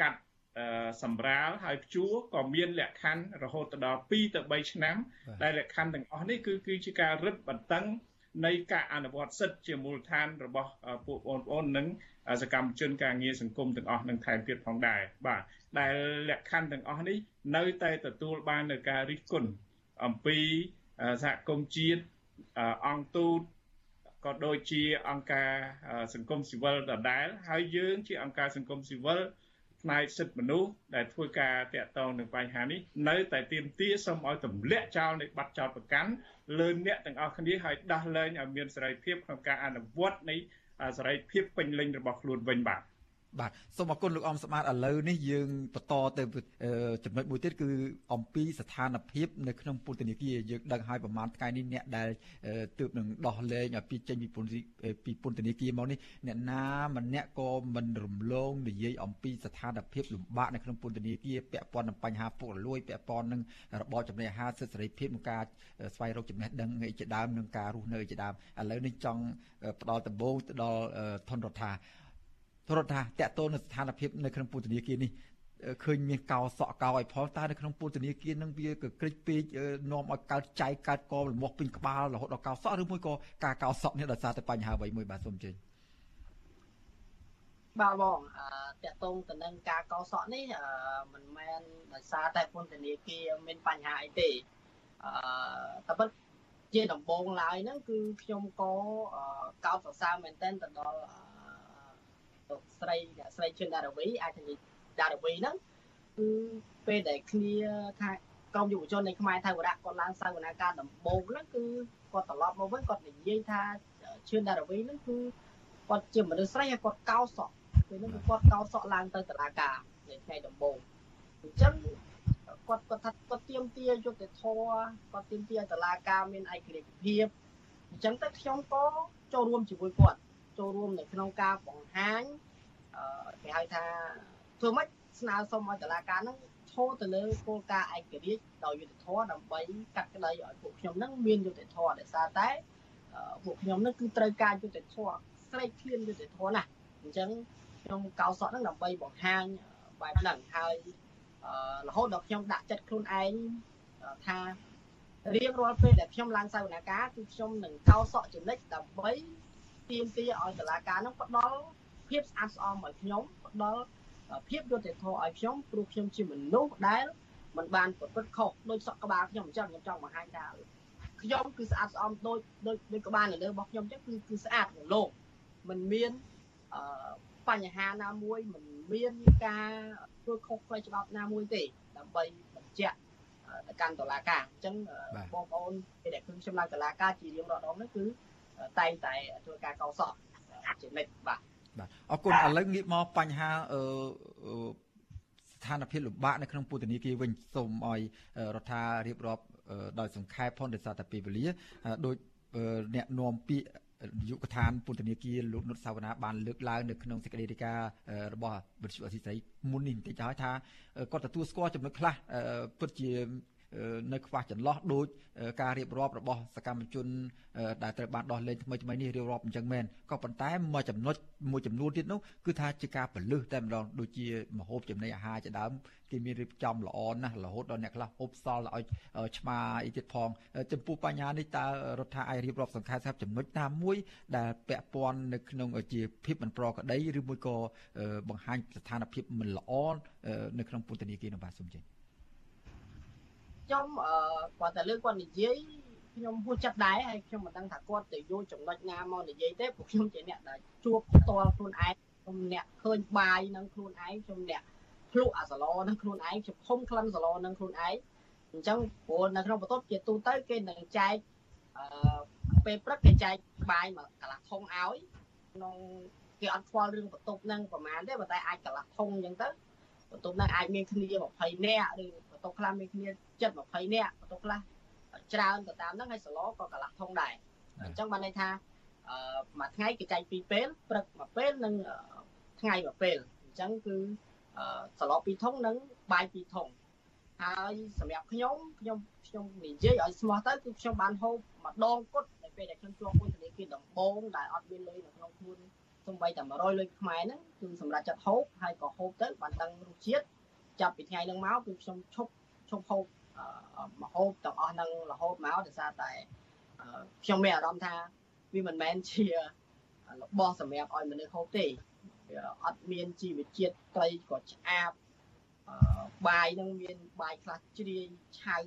កាត់សម្រាលហើយព្យួរក៏មានលក្ខខណ្ឌរហូតដល់2ទៅ3ឆ្នាំដែលលក្ខខណ្ឌទាំងអស់នេះគឺគឺជាការរឹតបន្តឹងនៃការអនុវត្តសិទ្ធិជាមូលដ្ឋានរបស់ពួកបងប្អូននិងសកម្មជនការងារសង្គមទាំងអស់នឹងថែមទៀតផងដែរបាទ ដែលលក្ខខណ្ឌទាំងអស់នេះនៅតែទទួលបាននៅការរិះគន់អំពីសហគមន៍ជាតិអង្គទូតក៏ដូចជាអង្គការសង្គមស៊ីវិលដដែលហើយយើងជាអង្គការសង្គមស៊ីវិលផ្នែកសិទ្ធិមនុស្សដែលធ្វើការតាក់ទងនឹងបញ្ហានេះនៅតែទាមទារសូមឲ្យទម្លាក់ចោលនៃប័ណ្ណចោតប្រកាន់លើអ្នកទាំងអស់គ្នាឲ្យដោះលែងឲ្យមានសេរីភាពក្នុងការអនុវត្តនៃសេរីភាពពេញលេញរបស់ខ្លួនវិញបាទ បាទសូមអរគុណលោកអំសម្បត្តិឥឡូវនេះយើងបន្តទៅចំណុចមួយទៀតគឺអំពីស្ថានភាពនៅក្នុងពន្ធនាគារយើងដឹងហើយប្រហែលថ្ងៃនេះអ្នកដែលទើបនឹងដោះលែងឲ្យពីចេញពីពន្ធពីពន្ធនាគារមកនេះអ្នកណាម្នាក់ក៏មិនរំលងនិយាយអំពីស្ថានភាពលំបាកនៅក្នុងពន្ធនាគារពាក់ព័ន្ធនឹងបញ្ហាពុករលួយពាក់ព័ន្ធនឹងរបបចំណេះអាហារសិទ្ធិសេរីភាពក្នុងការស្វែងរកចំណេះដឹងឯជាដើមនឹងការរស់នៅជាដើមឥឡូវនេះចង់ផ្ដល់ដំបូងទៅដល់ធនរដ្ឋា រដ្ឋថាតកតូននៅស្ថានភាពនៅក្នុងពន្ធនាគារនេះឃើញមានកោសក់កោឲ្យផលតើនៅក្នុងពន្ធនាគារនឹងវាក៏ក្រិចពេកនាំឲ្យកើតចៃកើតកលមាស់ពេញក្បាលរហូតដល់កោសក់ឬមួយក៏ការកោសក់នេះដោយសារតែបញ្ហាអ្វីមួយបាទសូមជើញបាទបងអឺតកតងទៅនឹងការកោសក់នេះមិនមែនដោយសារតែពន្ធនាគារមានបញ្ហាអីទេអឺតែពិតជាដំបូងឡើយហ្នឹងគឺខ្ញុំក៏កោតសរសើរមែនទែនទៅដល់ លោកស្រីអ្នកស្រីជឿនដារវីអាចនិយាយដារវីហ្នឹងគឺពេលដែលគ្នាថាក្រុមយុវជននៃខ្មែរថៃវរៈគាត់ឡើងសវនាការដំបូងហ្នឹងគឺគាត់ត្រឡប់មកវិញគាត់និយាយថាជឿនដារវីហ្នឹងគឺគាត់ជាមនុស្សស្រីហើយគាត់កោសក់ពេលហ្នឹងគាត់កោសក់ឡើងទៅតុលាការនៅថ្ងៃដំបូងអញ្ចឹងគាត់គាត់ថាគាត់ទៀមទាយុទ្ធធរគាត់ទៀមទាតុលាការមានឯករាជ្យភាពអញ្ចឹងទៅខ្ញុំក៏ចូលរួមជាមួយគាត់ ចូលរួមនៅក្នុងការបង្ហាញគេហៅថាធ្វើម៉េចស្នើសុំឲ្យតុលាការហ្នឹងឈរទៅលើគោលការណ៍ឯករាជ្យដោយយុត្តិធម៌ដើម្បីកាត់ក្តីឲ្យពួកខ្ញុំហ្នឹងមានយុត្តិធម៌ដោយសារតែពួកខ្ញុំហ្នឹងគឺត្រូវការយុត្តិធម៌ស្រេកឃ្លានយុត្តិធម៌ណាស់អញ្ចឹងខ្ញុំកោសក់ហ្នឹងដើម្បីបង្ហាញបែបហ្នឹងហើយរហូតដល់ខ្ញុំដាក់ចិត្តខ្លួនឯងថារៀងរាល់ពេលដែលខ្ញុំឡើងសវនកម្មគឺខ្ញុំនឹងកោសក់ចំណិចដើម្បី ទាមទារឲ្យតុលាការនឹងផ្ដល់ភាពស្អាតស្អំឲ្យខ្ញុំផ្ដល់ភាពយុត្តិធម៌ឲ្យខ្ញុំព្រោះខ្ញុំជាមនុស្សដែលមិនបានប្រព្រឹត្តខុសដោយសក់ក្បាលខ្ញុំអញ្ចឹងខ្ញុំចង់បង្ហាញថាខ្ញុំគឺស្អាតស្អំដូចដូចដូចក្បាលនៅលើរបស់ខ្ញុំអញ្ចឹងគឺគឺស្អាតក្នុងលោកមិនមានអឺបញ្ហាណាមួយមិនមានការធ្វើខុសផ្លូវច្បាប់ណាមួយទេដើម្បីបញ្ជាក់ទៅកាន់តុលាការអញ្ចឹងបងប្អូនពេលដែលខ្ញុំឡើងតុលាការជារៀងរាល់ដងនោះគឺ តែងតែធ្វើការកោសល្យជានិច្ចបាទបាទអរគុណឥឡូវងាកមកបញ្ហាអឺស្ថានភាពលំបាកនៅក្នុងពុទ្ធនីគារវិញសូមឲ្យរដ្ឋារៀបរាប់ដោយសង្ខេបផងដោយសារតែពេលវេលាដោយអ្នកនាំពាក្យនាយកដ្ឋានពន្ធនាគារលោកនុតសាវណ្ណាបានលើកឡើងនៅក្នុងសេចក្តីរាយការណ៍របស់វិទ្យុអសីស្រីមុននេះបន្តិចហើយថាគាត់ទទួលស្គាល់ចំណុចខ្លះពិតជា នៅខ្វះចន្លោះដូចការរៀបរាប់របស់សកម្មជនដែលត្រូវបានដោះលែងថ្មីថ្មីនេះរៀបរាប់អញ្ចឹងមែនក៏ប៉ុន្តែមួយចំណុចមួយចំនួនទៀតនោះគឺថាជាការពលឹះតែម្ដងដូចជាមហូបចំណីអាហារជាដើមគេមានរៀបចំល្អណាស់រហូតដល់អ្នកខ្លះហូបសល់ឲ្យឆ្មាអីទៀតផងចំពោះបញ្ហានេះតើរដ្ឋាភិបាលរៀបរាប់សង្ខេបស្រាប់ចំណុចណាមួយដែលពាក់ព័ន្ធនៅក្នុងជាភាពមិនប្រក្រតីឬមួយក៏បង្ហាញស្ថានភាពមិនល្អនៅក្នុងពន្ធនាគារនៅបាទសូមចេញ ខ្ញុំអឺគាត់តែលើគាត់និយាយខ្ញុំហួសចិត្តដែរហើយខ្ញុំមិនដឹងថាគាត់ទៅយកចំណុចណាមកនិយាយទេព្រោះខ្ញុំជាអ្នកដែលជួបផ្ទាល់ខ្លួនឯងខ្ញុំអ្នកឃើញបាយនឹងខ្លួនឯងខ្ញុំអ្នកភ្លុកអាសាឡនឹងខ្លួនឯងខ្ញុំភុំក្លិនសាឡនឹងខ្លួនឯងអញ្ចឹងព្រោះនៅក្នុងបន្ទប់ជាទូទៅគេនឹងចែកអឺពេលព្រឹកគេចែកបាយមកកន្លះធុងឲ្យក្នុងគេអត់ខ្វល់រឿងបន្ទប់ហ្នឹងប្រហែលទេប៉ុន្តែអាចកន្លះធុងអញ្ចឹងទៅបន្ទប់ហ្នឹងអាចមានគ្នា20នាក់ឬ បន្ទប់ខ្លះមានគ្នាចិត្ត20នាក់បន្ទប់ខ្លះច្រើនទៅតាមហ្នឹងហើយសឡក៏កន្លះធុងដែរអញ្ចឹងបានន័យថាអឺមួយថ្ងៃគេចែកពីរពេលព្រឹកមួយពេលនិងថ្ងៃមួយពេលអញ្ចឹងគឺសឡពីរធុងនិងបាយពីរធុងហើយសម្រាប់ខ្ញុំខ្ញុំខ្ញុំនិយាយឲ្យស្មោះទៅគឺខ្ញុំបានហូបម្ដងគត់នៅពេលដែលខ្ញុំជាប់ពន្ធនាគារដំបងដែលអត់មានលុយនៅក្នុងខ្លួនសំបីតែ100លុយខ្មែរហ្នឹងគឺសម្រាប់ចាត់ហូបហើយក៏ហូបទៅបានដឹងរសជាតិចាប់ពីថ្ងៃហ្នឹងមកគឺខ្ញុំឈប់ ឈប់ហូបមហូបទាំងអស់ហ្នឹងរហូតមកដោយសារតែខ្ញុំមានអារម្មណ៍ថាវាមិនមែនជារបស់សម្រាប់ឲ្យមនុស្សហូបទេវាអត់មានជីវជាតិត្រីក៏ឆ្អាបបាយនឹងមានបាយខ្លះជ្រាយឆៅ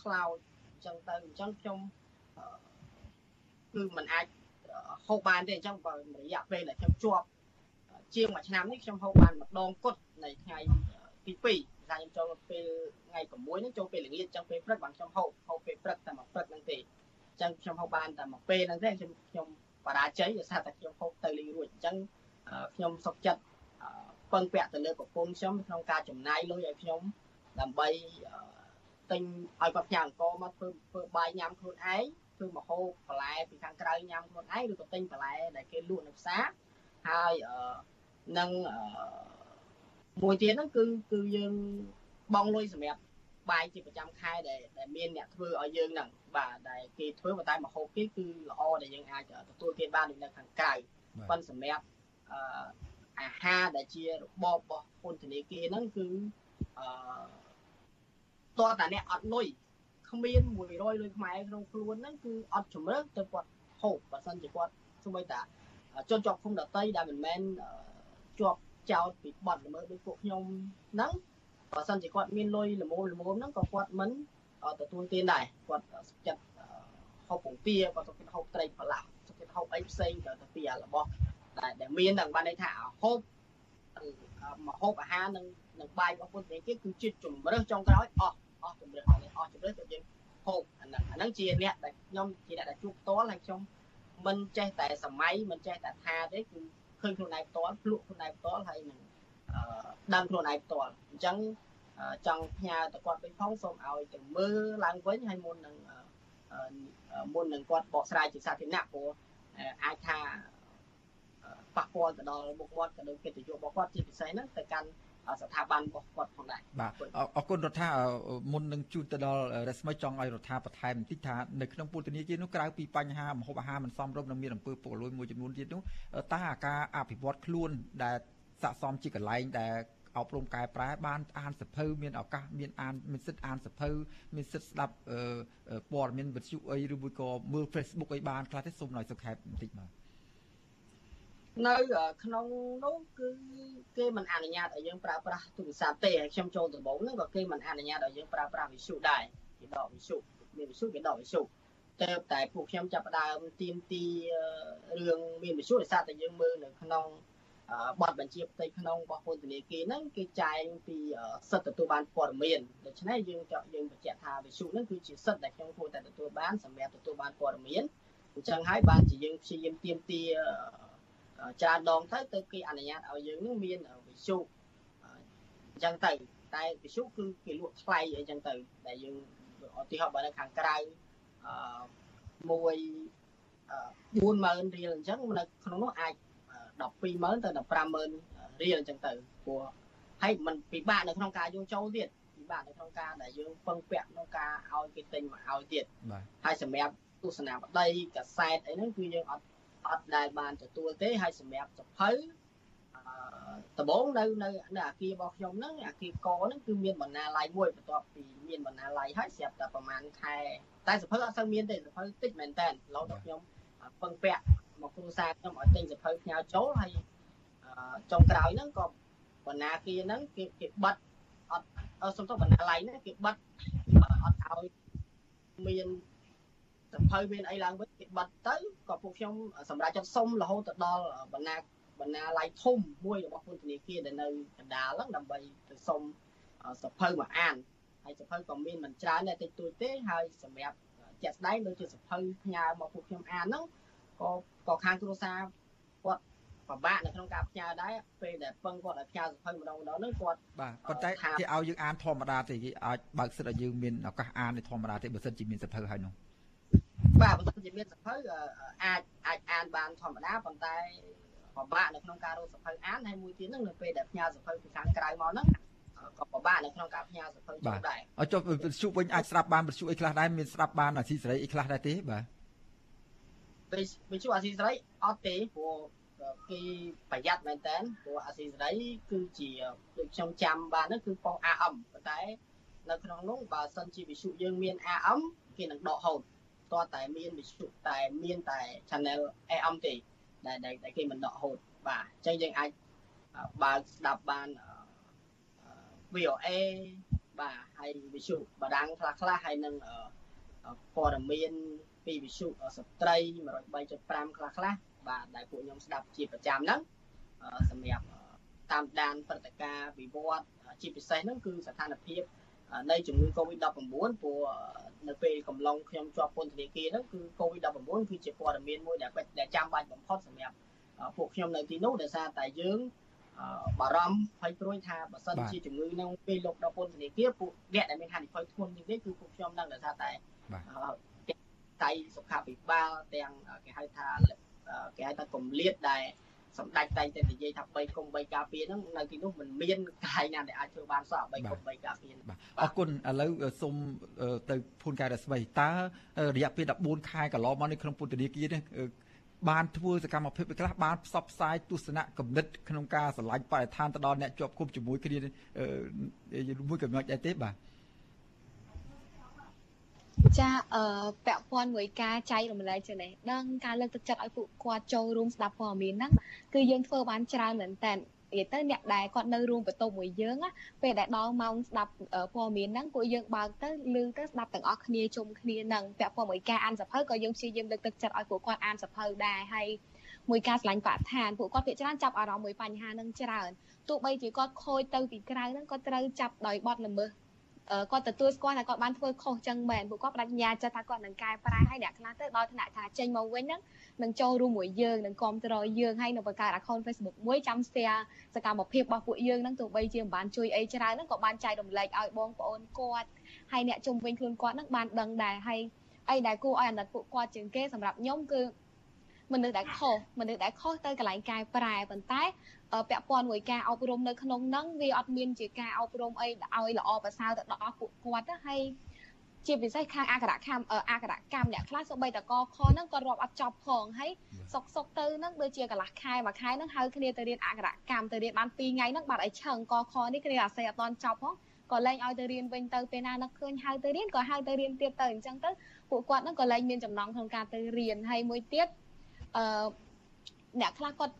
ខ្លោចអញ្ចឹងទៅអញ្ចឹងខ្ញុំគឺมันអាចហូបបានទេអញ្ចឹងបើរយៈពេលដែលខ្ញុំជាប់ ជាងមួយឆ្នាំនេះខ្ញុំហូបបានម្ដងគត់នៃថ្ងៃទី2 ថាខ្ញុំចូលពេលថ្ងៃ6ហ្នឹងចូលពេលល្ងាចអញ្ចឹងពេលព្រឹកបានខ្ញុំហូបហូបពេលព្រឹកតែមួយព្រឹកហ្នឹងទេអញ្ចឹងខ្ញុំហូបបានតែមួយពេលហ្នឹងទេខ្ញុំខ្ញុំបរាជ័យដោយសារតែខ្ញុំហូបទៅលេងរួចអញ្ចឹងខ្ញុំសុខចិត្តពឹងពាក់ទៅលើប្រពន្ធខ្ញុំក្នុងការចំណាយលុយឲ្យខ្ញុំដើម្បីទិញឲ្យគាត់ផ្ញើអង្គមកធ្វើធ្វើបាយញ៉ាំខ្លួនឯងធ្វើម្ហូបបន្លែពីខាងក្រៅញ៉ាំខ្លួនឯងឬក៏ទិញបន្លែដែលគេលក់នៅផ្សារហើយនឹង មួយទៀតហ្នឹងគឺគឺយើងបងលុយសម្រាប់បាយជាប្រចាំខែដែលដែលមានអ្នកធ្វើឲ្យយើងហ្នឹងបាទដែលគេធ្វើប៉ុន្តែម្ហូបគេគឺល្អដែលយើងអាចទទួលទានបាននៅខាងក្រៅប៉ុន្តែសម្រាប់អឺអាហារដែលជារបបរបស់ពន្ធនាគារហ្នឹងគឺអឺតើតាអ្នកអត់លុយគ្មាន100លុយខ្មែរក្នុងខ្លួនហ្នឹងគឺអត់ជំរឿនទៅគាត់ហូបបើសិនជាគាត់ស្មួយតាជនជាប់ឃុំដតីដែលមិនមែនជាប់ ចោតពីបទល្មើសដូចពួកខ្ញុំហ្នឹងបើសិនជាគាត់មានលុយល្មមល្មមហ្នឹងក៏គាត់មិនទទួលទានដែរគាត់ចិត្តហូបពងទាគាត់ទៅហូបត្រីប្រឡាក់ទៅហូបអីផ្សេងទៅពីអារបស់ដែលដែលមានហ្នឹងបានន័យថាហូបមកហូបអាហារនឹងនឹងបាយរបស់ពុទ្ធនេះគឺជាជំរើសចុងក្រោយអស់អស់ជំរើសអស់ជំរើសទៅយើងហូបអាហ្នឹងអាហ្នឹងជាអ្នកដែលខ្ញុំជាអ្នកដែលជួបផ្ទាល់ហើយខ្ញុំមិនចេះតែសម័យមិនចេះតែថាទេគឺ ឃើញខ្លួនឯងផ្ទាល់ភ្លក់ខ្លួនឯងផ្ទាល់ហើយនឹងដឹងខ្លួនឯងផ្ទាល់អញ្ចឹងចង់ផ្ញើទៅគាត់វិញផងសូមឲ្យទៅមើលឡើងវិញហើយមុននឹងមុននឹងគាត់បកស្រាយជាសាធារណៈព្រោះអាចថាប៉ះពាល់ទៅដល់មុខមាត់ក៏ដូចកិត្តិយសរបស់គាត់ជាពិសេសហ្នឹងទៅកាន់ ស្ថាប័នរបស់គាត់ផងដែរបាទអរគុណរដ្ឋាមុននឹងជួនទៅដល់រស្មីចង់ឲ្យរដ្ឋាបន្ថែមបន្តិចថានៅក្នុងពុទ្ធនីគារនោះក្រៅពីបញ្ហាមហូបអាហារមិនសមរម្យនិងមានអំពើពុករលួយមួយចំនួនទៀតនោះតើអាការអភិវឌ្ឍខ្លួនដែលស័កសមជាកន្លែងដែលអប់រំកែប្រែបានអានសភៅមានឱកាសមានអានមានសិទ្ធអានសភៅមានសិទ្ធស្ដាប់ព័ត៌មានវិទ្យុអីឬមួយក៏មើល Facebook អីបានខ្លះទេសូមឲ្យសុខែបបន្តិចបាទ នៅក្នុងនោះគឺគេមិនអនុញ្ញាតឲ្យយើងប្រើប្រាស់ទូរស័ព្ទទេហើយខ្ញុំចូលដំបូងហ្នឹងក៏គេមិនអនុញ្ញាតឲ្យយើងប្រើប្រាស់វិទ្យុដែរគេដកវិទ្យុមានវិទ្យុគេដកវិទ្យុតែតែពួកខ្ញុំចាប់ផ្ដើមទៀមទីរឿងមានវិទ្យុដោយសារតែយើងមើលនៅក្នុងបទបញ្ជាផ្ទៃក្នុងរបស់ពន្ធនាគារហ្នឹងគេចែងពីសិទ្ធិទទួលបានព័ត៌មានដូច្នេះយើងយើងបញ្ជាក់ថាវិសុហ្នឹងគឺជាសិទ្ធិដែលខ្ញុំគួរតែទទួលបានសម្រាប់ទទួលបានព័ត៌មានអញ្ចឹងហើយបានជាយើងព្យាយាមទៀមទា ច្រើនដងទៅទៅគេអនុញ្ញាតឲ្យយើងនឹងមានវិសុអញ្ចឹងទៅតែវិសុគឺគេលក់ថ្លៃអីចឹងទៅដែលយើងឧទាហរណ៍បើនៅខាងក្រៅអឺមួយ40000រៀលអញ្ចឹងនៅក្នុងនោះអាច120,000ទៅ150,000រៀលអញ្ចឹងទៅព្រោះហើយมันពិបាកនៅក្នុងការយកចូលទៀតពិបាកនៅក្នុងការដែលយើងពឹងពាក់ក្នុងការឲ្យគេទិញមកឲ្យទៀតហើយសម្រាប់ទស្សនាបដីកាសែតអីហ្នឹងគឺយើងអត់ អត់ដែលបានទទួលទេហើយសម្រាប់សភៅដំបងនៅនៅនៅអាគាររបស់ខ្ញុំហ្នឹងអាគារកហ្នឹងគឺមានបណ្ណាល័យមួយបន្ទាប់ពីមានបណ្ណាល័យហើយស្រាប់តែប្រហែលខែតែសភៅអត់សូវមានទេសភៅតិចមែនតើឡូវដល់ខ្ញុំពឹងពាក់មកគ្រូសាខ្ញុំឲ្យទិញសភៅផ្ញើចូលហើយចុងក្រោយហ្នឹងក៏បណ្ណាគារហ្នឹងគេគេបិទអត់សុំទោសបណ្ណាល័យហ្នឹងគេបិទអត់ឲ្យមាន សភៅមានអីឡើងវិញគេបិទទៅក៏ពួកខ្ញុំសម្រាប់ចិត្តសុំរហូតទៅដល់បណ្ណាបណ្ណាល័យធំមួយរបស់ពន្ធនាគារដែលនៅកណ្ដាលហ្នឹងដើម្បីទៅសុំសភៅមកអានហើយសភៅក៏មានមិនច្រើនតែតិចតួចទេហើយសម្រាប់ជាក់ស្ដែងដូចជាសភៅផ្ញើមកពួកខ្ញុំអានហ្នឹងក៏ក៏ខាងគ្រួសារគាត់ពិបាកនៅក្នុងការផ្ញើដែរពេលដែលពឹងគាត់ឲ្យផ្ញើសភៅម្ដងម្ដងហ្នឹងគាត់បាទប៉ុន្តែគេឲ្យយើងអានធម្មតាទេគេអាចបើកសិទ្ធឲ្យយើងមានឱកាសអានធម្មតាទេបើសិនជាមានសភៅហើយនោះ បាទបើសិនជាមានសភៅអាចអាចអានបានធម្មតាប៉ុន្តែពិបាកនៅក្នុងការរកសភៅអានហើយមួយទៀតហ្នឹងនៅពេលដែលផ្ញើសភៅពីខាងក្រៅមកហ្នឹងក៏ពិបាកនៅក្នុងការផ្ញើសភៅចូលដែរអត់ចុះវិទ្យុវិញអាចស្ដាប់បានវិទ្យុអីខ្លះដែរមានស្ដាប់បានអាស៊ីសេរីអីខ្លះដែរទេបាទវិទ្យុអាស៊ីសេរីអត់ទេព្រោះគេប្រយ័ត្នមែនតើព្រោះអាស៊ីសេរីគឺជាដូចខ្ញុំចាំបានហ្នឹងគឺប៉ុស AM ប៉ុន្តែនៅក្នុងនោះបើសិនជាវិទ្យុយើងមាន AM គេនឹងដកហូត តើតែមានវិទ្យុតែមានតែ channel AM ទេដែលដែលគេមិនដកហូតបាទអញ្ចឹងយើងអាចបើកស្ដាប់បាន VOA បាទហើយវិទ្យុបារាំងខ្លះខ្លះហើយនឹងព័ត៌មានពីវិទ្យុស្ត្រី103.5ខ្លះខ្លះបាទដែលពួកខ្ញុំស្ដាប់ជាប្រចាំហ្នឹងសម្រាប់តាមដានព្រឹត្តិការណ៍វិវត្តជាពិសេសហ្នឹងគឺស្ថានភាព នៃជំងឺ Covid-19 ព្រោះនៅពេលកំឡុងខ្ញុំជាប់ពន្ធនាគារហ្នឹងគឺ Covid-19 គឺជាព័ត៌មានមួយដែលដែលចាំបាច់បំផុតសម្រាប់ពួកខ្ញុំនៅទីនោះដោយសារតែយើងបារម្ភភ័យព្រួយថាបើសិនជាជំងឺនឹងពេលលោកដល់ពន្ធនាគារពួកអ្នកដែលមានហានិភ័យធ្ងន់ជាងនេះគឺពួកខ្ញុំនឹងដោយសារតែតៃសុខាភិបាលទាំងគេហៅថាគេហៅថាគម្លាតដែល សម្ដេចតែងតែនិយាយថា3គុំ3ការពារហ្នឹងនៅទីនោះមិនមានកន្លែងណាដែលអាចធ្វើបានសោះ3គុំ3ការពារបាទអរគុណឥឡូវសូមទៅភូនកែរស្មីតើរយៈពេល14ខែកន្លងមកនេះក្នុងពុទ្ធនីគារនេះបានធ្វើសកម្មភាពខ្លះបានផ្សព្វផ្សាយទស្សនៈគំនិតក្នុងការឆ្លាញ់បរិស្ថានទៅដល់អ្នកជាប់គុំជាមួយគ្នាមួយកំណត់ដែរទេបាទ ចាអឺពាក់ព័ន្ធមួយការចែករំលែកចំណេះដឹងការលើកទឹកចិត្តឲ្យពួកគាត់ចូលរួមស្ដាប់ព័ត៌មានហ្នឹងគឺយើងធ្វើបានច្រើនមែនតើនិយាយទៅអ្នកដែលគាត់នៅរួមបន្ទប់មួយយើងពេលដែលដល់ម៉ោងស្ដាប់ព័ត៌មានហ្នឹងពួកយើងបើកទៅឮទៅស្ដាប់ទាំងអស់គ្នាជុំគ្នាហ្នឹងពាក់ព័ន្ធមួយការអានសភៅក៏យើងព្យាយាមលើកទឹកចិត្តឲ្យពួកគាត់អានសភៅដែរហើយមួយការឆ្លាញ់បរិស្ថានពួកគាត់ភាគច្រើនចាប់អារម្មណ៍មួយបញ្ហាហ្នឹងច្រើនទោះបីជាគាត់ខូចទៅពីក្រៅហ្នឹងក៏ត្រូវចាប់ដោយបទល្មើស គាត់ទទួលស្គាល់ថាគាត់បានធ្វើខុសចឹងមែនពួកគាត់បដិញ្ញាចិត្តថាគាត់នឹងកែប្រែហើយអ្នកខ្លះទៅដល់ថ្នាក់ថាចេញមកវិញហ្នឹងនឹងចូលរួមមួយយើងនឹងគ្រប់គ្រងយើងហើយនឹងបង្កើត account Facebook មួយចាំ share សកម្មភាពរបស់ពួកយើងហ្នឹងទោះបីជាមិនបានជួយអីច្រើនហ្នឹងក៏បានចែករំលែកឲ្យបងប្អូនគាត់ហើយអ្នកជុំវិញខ្លួនគាត់ហ្នឹងបានដឹងដែរហើយអីដែលគួរឲ្យអាណិតពួកគាត់ជាងគេសម្រាប់ខ្ញុំគឺមនុស្សដែលខុសមនុស្សដែលខុសទៅកន្លែងកែប្រែប៉ុន្តែ ពាក់ព័ន្ធមួយការអប់រំនៅក្នុងហ្នឹងវាអត់មានជាការអប់រំអីឲ្យល្អប្រសើរទៅដល់ពួកគាត់ណាហើយជាពិសេសខាងអក្សរកម្មអក្សរកម្មអ្នកខ្លះសូម្បីតកខហ្នឹងក៏រាប់អត់ចប់ផងហើយសុកសុកទៅហ្នឹងដូចជាកន្លះខែមួយខែហ្នឹងហៅគ្នាទៅរៀនអក្សរកម្មទៅរៀនបាន2ថ្ងៃហ្នឹងបាត់ឲ្យឆឹងកខនេះគ្នាអាស័យអត់តន់ចប់ផងក៏លែងឲ្យទៅរៀនវិញទៅពេលណានឹកឃើញហៅទៅរៀនក៏ហៅទៅរៀនទៀតទៅអញ្ចឹងទៅពួកគាត់ហ្នឹងក៏លែងមានចំណងក្នុងការទៅរៀនហើយមួយទៀតអឺអ្នកខ្លះគាត់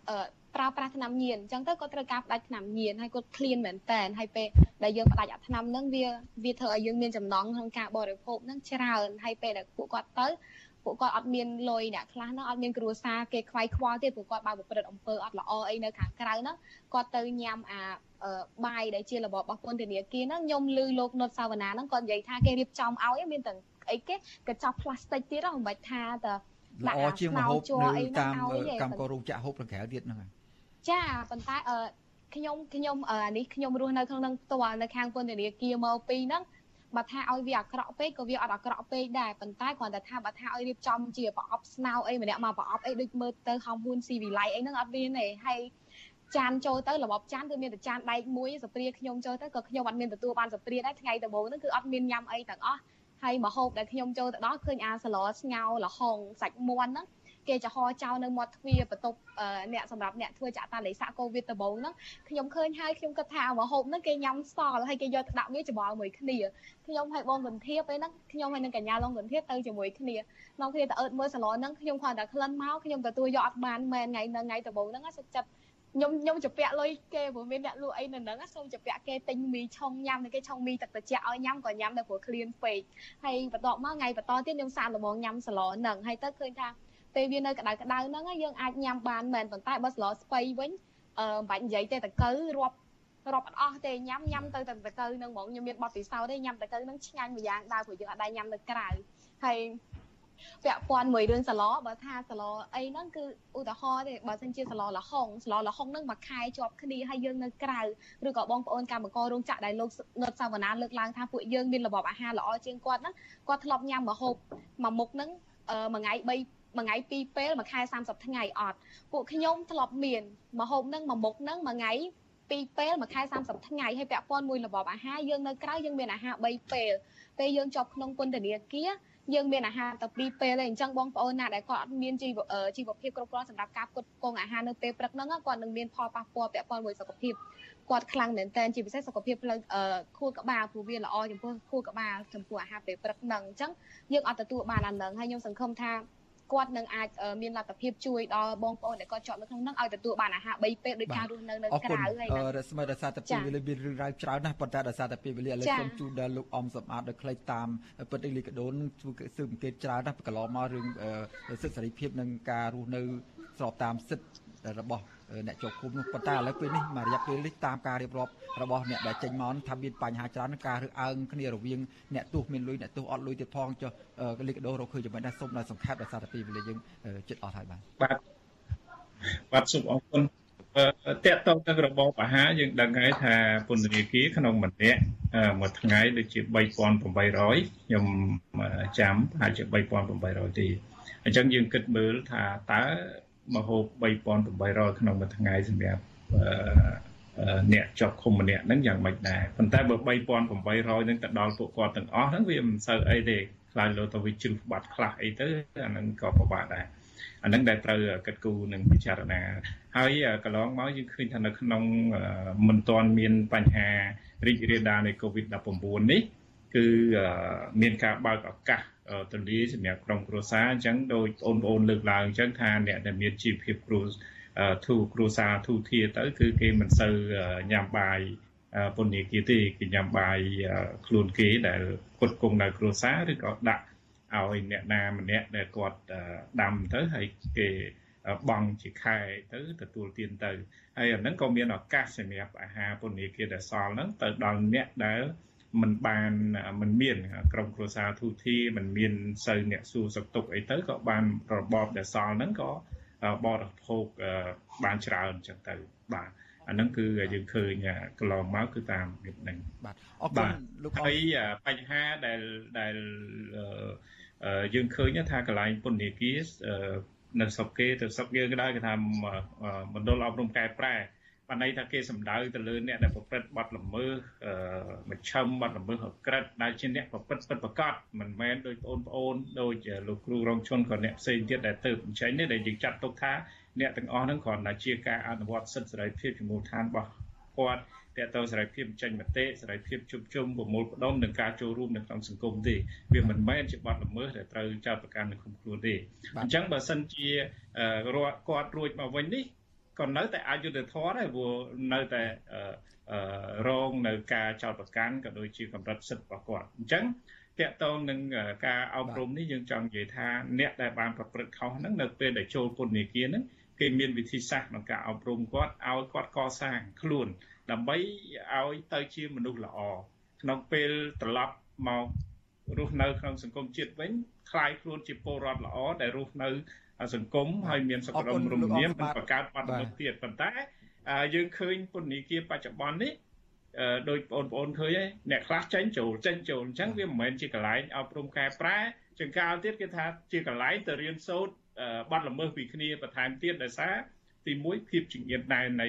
ប្រើប្រាស់ថ្នាំញៀនអញ្ចឹងទៅគាត់ត្រូវការផ្ដាច់ថ្នាំញៀនហើយគាត់ឃ្លានមែនតែនហើយពេលដែលយើងផ្ដាច់អាថ្នាំហ្នឹងវាវាធ្វើឲ្យយើងមានចំណងក្នុងការបរិភោគហ្នឹងច្រើនហើយពេលដែលពួកគាត់ទៅពពួកគាត់អត់មានលុយអ្នកខ្លះហ្នឹងអត់មានគ្រួសារគេខ្វាយខ្វល់ទៀតពួកគាត់បើប្រព្រឹត្តអំពើអត់ល្អអីនៅខាងក្រៅហ្នឹងគាត់ទៅញ៉ាំអាបាយដែលជារបបរបស់ពន្ធនាគារហ្នឹងខ្ញុំឮលោកនុតសាវណ្ណាហ្នឹងគាត់និយាយថាគេរៀបចំឲ្យមានទាំងអីគេកញ្ចប់ផ្លាស្ទិកទៀតហ្នឹងមិនបាច់ថាតល្អជាងមហូបនៅតាមកម្មករោងចក្រហូបខាងក្រៅទៀតហ្នឹង ចាប៉ុន្តែអឺខ្ញុំខ្ញុំអានេះខ្ញុំរស់នៅក្នុងនឹងផ្ទាល់នៅខាងពន្ធនាគារមកពីហ្នឹងបើថាឲ្យវាអាក្រក់ពេកក៏វាអត់អាក្រក់ពេកដែរប៉ុន្តែគ្រាន់តែថាបើថាឲ្យរៀបចំជាប្រអប់ស្នោអីម្នាក់មកប្រអប់អីដូចមើលទៅហំហ៊ុនស៊ីវិល័យអីហ្នឹងអត់មានទេហើយចានចូលទៅរបបចានគឺមានតែចានដែកមួយសព្រាខ្ញុំចូលទៅក៏ខ្ញុំអត់មានទទួលបានសព្រាដែរថ្ងៃដំបូងហ្នឹងគឺអត់មានញ៉ាំអីទាំងអស់ហើយមកហូបដែលខ្ញុំចូលទៅដល់ឃើញអាសឡស្ងោលហុងសាច់មាន់ហ្នឹង គេចំហចោលនៅមាត់ទ្វារបន្ទប់អ្នកសម្រាប់អ្នកធ្វើចាក់តាលេសាកូវីដដំបូងហ្នឹងខ្ញុំឃើញហើយខ្ញុំគិតថាមកហូបហ្នឹងគេញ៉ាំសល់ហើយគេយកទៅដាក់វាច្បងមួយគ្នាខ្ញុំហើយបងកន្ធាបឯហ្នឹងខ្ញុំហើយនឹងកញ្ញាឡងកន្ធាបទៅជាមួយគ្នានាំគ្នាទៅអឺតមើលសាឡនហ្នឹងខ្ញុំគ្រាន់តែក្លិនមកខ្ញុំទទួលយកអត់បានមែនថ្ងៃនៅថ្ងៃដំបូងហ្នឹងសុខចិត្តខ្ញុំខ្ញុំជពាក់លុយគេព្រោះមានអ្នកលក់អីនៅហ្នឹងសូមជពាក់គេទិញមីឆុងញ៉ាំនៅគេឆុងមីទឹកត្រជាក់ឲ្យញ៉ាំក៏ញ៉ាំដែរព្រោះឃ្លានពេកហើយបន្ទាប់មកថ្ងៃបន្តទៀតខ្ញុំសាកល្បងញ៉ាំសាឡហ្នឹងហើយទៅឃើញថា ពេលវានៅក្តៅក្តៅហ្នឹងយើងអាចញ៉ាំបានមែនប៉ុន្តែបើស្លស្ពៃវិញអឺមិនបាច់និយាយទេតកៅរាប់រាប់អត់អស់ទេញ៉ាំញ៉ាំទៅតែតកៅហ្នឹងហ្មងខ្ញុំមានបទពិសោធន៍ទេញ៉ាំតកៅហ្នឹងឆ្ងាញ់មួយយ៉ាងដែរព្រោះយើងអត់ដែរញ៉ាំនៅក្រៅហើយពាក់ព័ន្ធមួយរឿងសឡបើថាសឡអីហ្នឹងគឺឧទាហរណ៍ទេបើសិនជាសឡលហុងសឡលហុងហ្នឹងមួយខែជាប់គ្នាហើយយើងនៅក្រៅឬក៏បងប្អូនកម្មកររោងចក្រដែលលោកនុតសាវណ្ណាលើកឡើងថាពួកយើងមានរបបអាហារល្អជាងគាត់ហ្នឹងគាត់ធ្លាប់ញ៉ាំម្ហូបមួយមុខហ្នឹងមួយថ្ងៃ3 មួយថ្ងៃពីរពេលមួយខែ30ថ្ងៃអត់ពួកខ្ញុំធ្លាប់មានមហូបនឹងមួយមុខនឹងមួយថ្ងៃពីរពេលមួយខែ30ថ្ងៃហើយពាក់ព័ន្ធមួយរបបអាហារយើងនៅក្រៅយើងមានអាហារ3ពេលពេលយើងជាប់ក្នុងពន្ធនាគារយើងមានអាហារតែពីរពេលទេអញ្ចឹងបងប្អូនណាដែលគាត់អត់មានជីវជីវភាពគ្រប់គ្រាន់សម្រាប់ការផ្គត់ផ្គង់អាហារនៅពេលព្រឹកហ្នឹងគាត់នឹងមានផលប៉ះពាល់ពាក់ព័ន្ធមួយសុខភាពគាត់ខ្លាំងមែនតើជាពិសេសសុខភាពផ្លូវខួរក្បាលព្រោះវាល្អចំពោះខួរក្បាលចំពោះអាហារពេលព្រឹកហ្នឹងអញ្ចឹងយើងអត់ទទួលបានអាហ្នឹងហើយខ្ញុំសង្ឃឹមថា គាត់នឹងអាចមានលទ្ធភាពជួយដល់បងប្អូនដែលគាត់ជាប់នៅក្នុងហ្នឹងឲ្យទទួលបានអាហារ3ពេលដោយការរស់នៅនៅក្រៅហើយណារស្មីដោយសារតែពេលវេលាមានរឿងរ៉ាវច្រើនណាស់ប៉ុន្តែដោយសារតែពេលវេលាឥឡូវសូមជូនដល់លោកអំសម្បត្តិដោយខ្លីតាមពិតអេលីកាដូនធ្វើស៊ើបអង្កេតច្រើនណាស់កន្លងមករឿងសិទ្ធិសេរីភាពនិងការរស់នៅស្របតាមសិទ្ធិរបស់ អ្នកជាប់ឃុំនោះប៉ុន្តែឥឡូវពេលនេះមករយៈពេលនេះតាមការរៀបរាប់របស់អ្នកដែលចេញមកថាមានបញ្ហាច្រើនការរើសអើងគ្នារវាងអ្នកទោសមានលុយអ្នកទោសអត់លុយទៀតផងចុះលីកាដូរកឃើញចំណេះសូមដល់សង្ខេបដោយសារតែពេលវេលាយើងចិត្តអស់ហើយបាទបាទបាទសូមអរគុណតកតងនឹងរបបអាហារយើងដឹងហើយថាពន្ធនាគារក្នុងម្នាក់មួយថ្ងៃដូចជា3800ខ្ញុំចាំអាចជា3800ទេអញ្ចឹងយើងគិតមើលថាតើ មហូប3800ក្នុងមួយថ្ងៃសម្រាប់អ្នកជាប់ឃុំម្នាក់ហ្នឹងយ៉ាងម៉េចដែរប៉ុន្តែបើ3800ហ្នឹងទៅដល់ពួកគាត់ទាំងអស់ហ្នឹងវាមិនសូវអីទេខ្លាចលោទៅវាជឹងបាត់ខ្លះអីទៅអាហ្នឹងក៏ពិបាកដែរអាហ្នឹងដែលត្រូវកិត្តគូនឹងពិចារណា ហើយកន្លងមកយើងឃើញថានៅក្នុងមិនទាន់មានបញ្ហារីករាលដាលនៃ COVID-19 នេះគឺមានការបើកឱកាស ទលាសម្រាប់ក្រុមគ្រួសារអញ្ចឹងដោយបងប្អូនលើកឡើងអញ្ចឹងថាអ្នកដែលមានជីវភាពគ្រួធូគ្រួសារធូធាទៅ គឺគេមិនសូវញ៉ាំបាយពន្ធនាគារទេគេញ៉ាំបាយខ្លួនគេដែលគាត់គង់នៅគ្រួសារឬក៏ដាក់ឲ្យអ្នកណាម្នាក់ដែលគាត់ដាំទៅហើយគេបង់ជាខែទៅទទួលទានទៅហើយអាហ្នឹងក៏មានឱកាសសម្រាប់អាហារពន្ធនាគារដែលសល់ហ្នឹងទៅដល់អ្នកដែល มันបានมันមានក្រុមគ្រួសារទូធីมันមានសូវអ្នកសួរសុខទុក្ខអីទៅក៏បានរបបដែលសល់ហ្នឹងក៏បរិភោគបានច្រើនចឹងទៅបាទអាហ្នឹងគឺយើងឃើញកន្លងមកគឺតាមរបៀបហ្នឹងបាទអរគុណលោកហើយបញ្ហាដែលដែលយើងឃើញថាកន្លែងពន្ធនាគារនៅស្រុកគេទៅស្រុកយើងក៏ដែរគេថាមណ្ឌលអប់រំកែប្រែ បានន័យថាគេសំដៅទៅលើអ្នកដែលប្រព្រឹត្តបទល្មើសមជ្ឈិមបទល្មើសអក្រិតដែលជាអ្នកប្រព្រឹត្តពិតប្រាកដមិនមែនដោយបងប្អូនដោយលោកគ្រូរងជនក៏អ្នកផ្សេងទៀតដែលទៅបញ្ចេញនេះដែលយើងចាត់ទុកថាអ្នកទាំងអស់ហ្នឹងគ្រាន់តែជាការអនុវត្តសិទ្ធិសេរីភាពជាមូលដ្ឋានរបស់គាត់តើតើសេរីភាពចេញមតិសេរីភាពជួបជុំប្រមូលផ្ដុំនិងការចូលរួមនៅក្នុងសង្គមទេវាមិនមែនជាបទល្មើសដែលត្រូវចោទប្រកាន់នៅក្នុងខ្លួនទេអញ្ចឹងបើសិនជាគាត់រួចមកវិញនេះ ក៏នៅតែអយុត្តិធម៌ដែរព្រោះនៅតែ រងនៅការចោទប្រកាន់ក៏ដូចជាកម្រិតសិទ្ធិរបស់គាត់អញ្ចឹងតកតងនឹងការអប់រំនេះយើងចង់និយាយថាអ្នកដែលបានប្រព្រឹត្តខុសហ្នឹងនៅពេលដែលចូលពន្ធនាគារហ្នឹងគេមានវិធីសាស្ត្រក្នុងការអប់រំគាត់ឲ្យគាត់កសាងខ្លួន ដើម្បីឲ្យទៅជាមនុស្សល្អក្នុងពេលត្រឡប់មករស់នៅក្នុងសង្គមជាតិវិញคลายខ្លួនជាពលរដ្ឋល្អដែលរស់នៅ សង្គមហើយមានសុខដុមរមនាមនិងបង្កើតបាត់មុខទៀតប៉ុន្តែយើងឃើញពន្ធនាគារបច្ចុប្បន្ននេះដោយបងប្អូនឃើញហើយអ្នកខ្លះចេញចូលចេញចូលអញ្ចឹងវាមិនមែនជាកន្លែងអប់រំកែប្រែចង្កាលទៀតគេថាជាកន្លែងទៅរៀនសូត្របាត់ល្មើសពីគ្នាបន្ថែមទៀតដោយសារទី1ភាពជំនាញដែរនៃ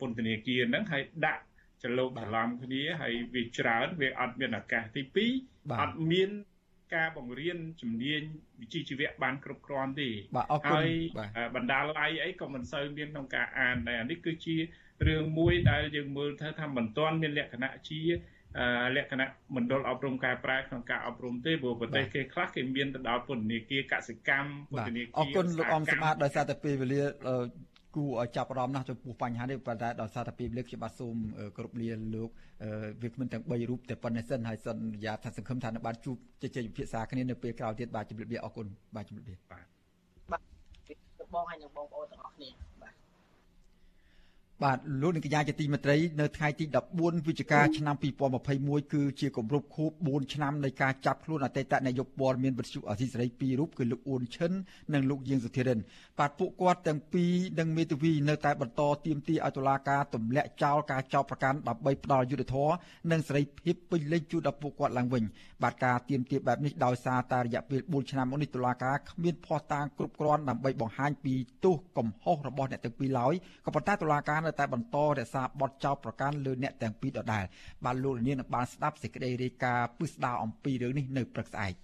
ពន្ធនាគារហ្នឹងហើយដាក់ចលោកច្រឡំគ្នាហើយវាច្រើនវាអត់មានឱកាសទី2អត់មាន ការបង្រៀនជំនាញវិជ្ជាជីវៈបានគ្រប់គ្រាន់ទេបាទអរគុណបណ្ដាល័យអីក៏មិនសូវមានក្នុងការអានដែរនេះគឺជារឿងមួយដែលយើងមើលទៅថាមិនទាន់មានលក្ខណៈជាលក្ខណៈមណ្ឌលអប់រំកែប្រែក្នុងការអប់រំទេព្រោះប្រទេសគេខ្លះគេមានទៅដល់ពន្ធនាគារកសិកម្មពន្ធនាគារអរគុណលោកអំសម្បត្តិដោយសារតែពេលវេលា គួរឲ្យចាប់អារម្មណ៍ណាស់ចំពោះបញ្ហានេះប៉ុន្តែដោយសារតែពេលវេលាខ្ញុំបាទសូមគោរពលាលោកវាគ្មិនទាំង3រូបតែប៉ុណ្ណេះសិនហើយសន្យាថាសង្ឃឹមថានឹងបានជួបជជែកពិភាក្សាគ្នានៅពេលក្រោយទៀតបាទជំរាបលាអរគុណបាទជំរាបលាបាទបាទបងហើយនឹងបងប្អូនទាំងអស់គ្នា បាទលោកនាងកញ្ញាជាទីមេត្រីនៅថ្ងៃទី14វិច្ឆិកាឆ្នាំ2021គឺជាគម្រប់ខួប4ឆ្នាំនៃការចាប់ខ្លួនអតីតនាយកព័ត៌មានវិទ្យុអសីសេរីពីររូបគឺលោកអ៊ុនឈិននិងលោកយាងសុធិរិនបាទពួកគាត់ទាំងពីរនិងមេធាវីនៅតែបន្តទាមទារឲ្យតុលាការទម្លាក់ចោលការចោទប្រកាន់ដើម្បីផ្ដាល់យុត្តិធម៌និងសេរីភាពពេញលេញជូនដល់ពួកគាត់ឡើងវិញបាទការទាមទារបែបនេះដោយសារតែរយៈពេល4ឆ្នាំមកនេះតុលាការគ្មានភ័ស្តុតាងគ្រប់គ្រាន់ដើម្បីបង្ហាញពីទោសកំហុសរបស់អ្នកទាំងពីរឡើយក៏ប៉ុន្តែតុលាការនៅតែបន្តរក្សាបទចោទប្រកាន់លើអ្នកទាំងពីរដដែលបានលោកលានបានស្ដាប់សេចក្តីរាយការណ៍ពិស្ដារអំពីរឿងនេះនៅព្រឹកស្អែក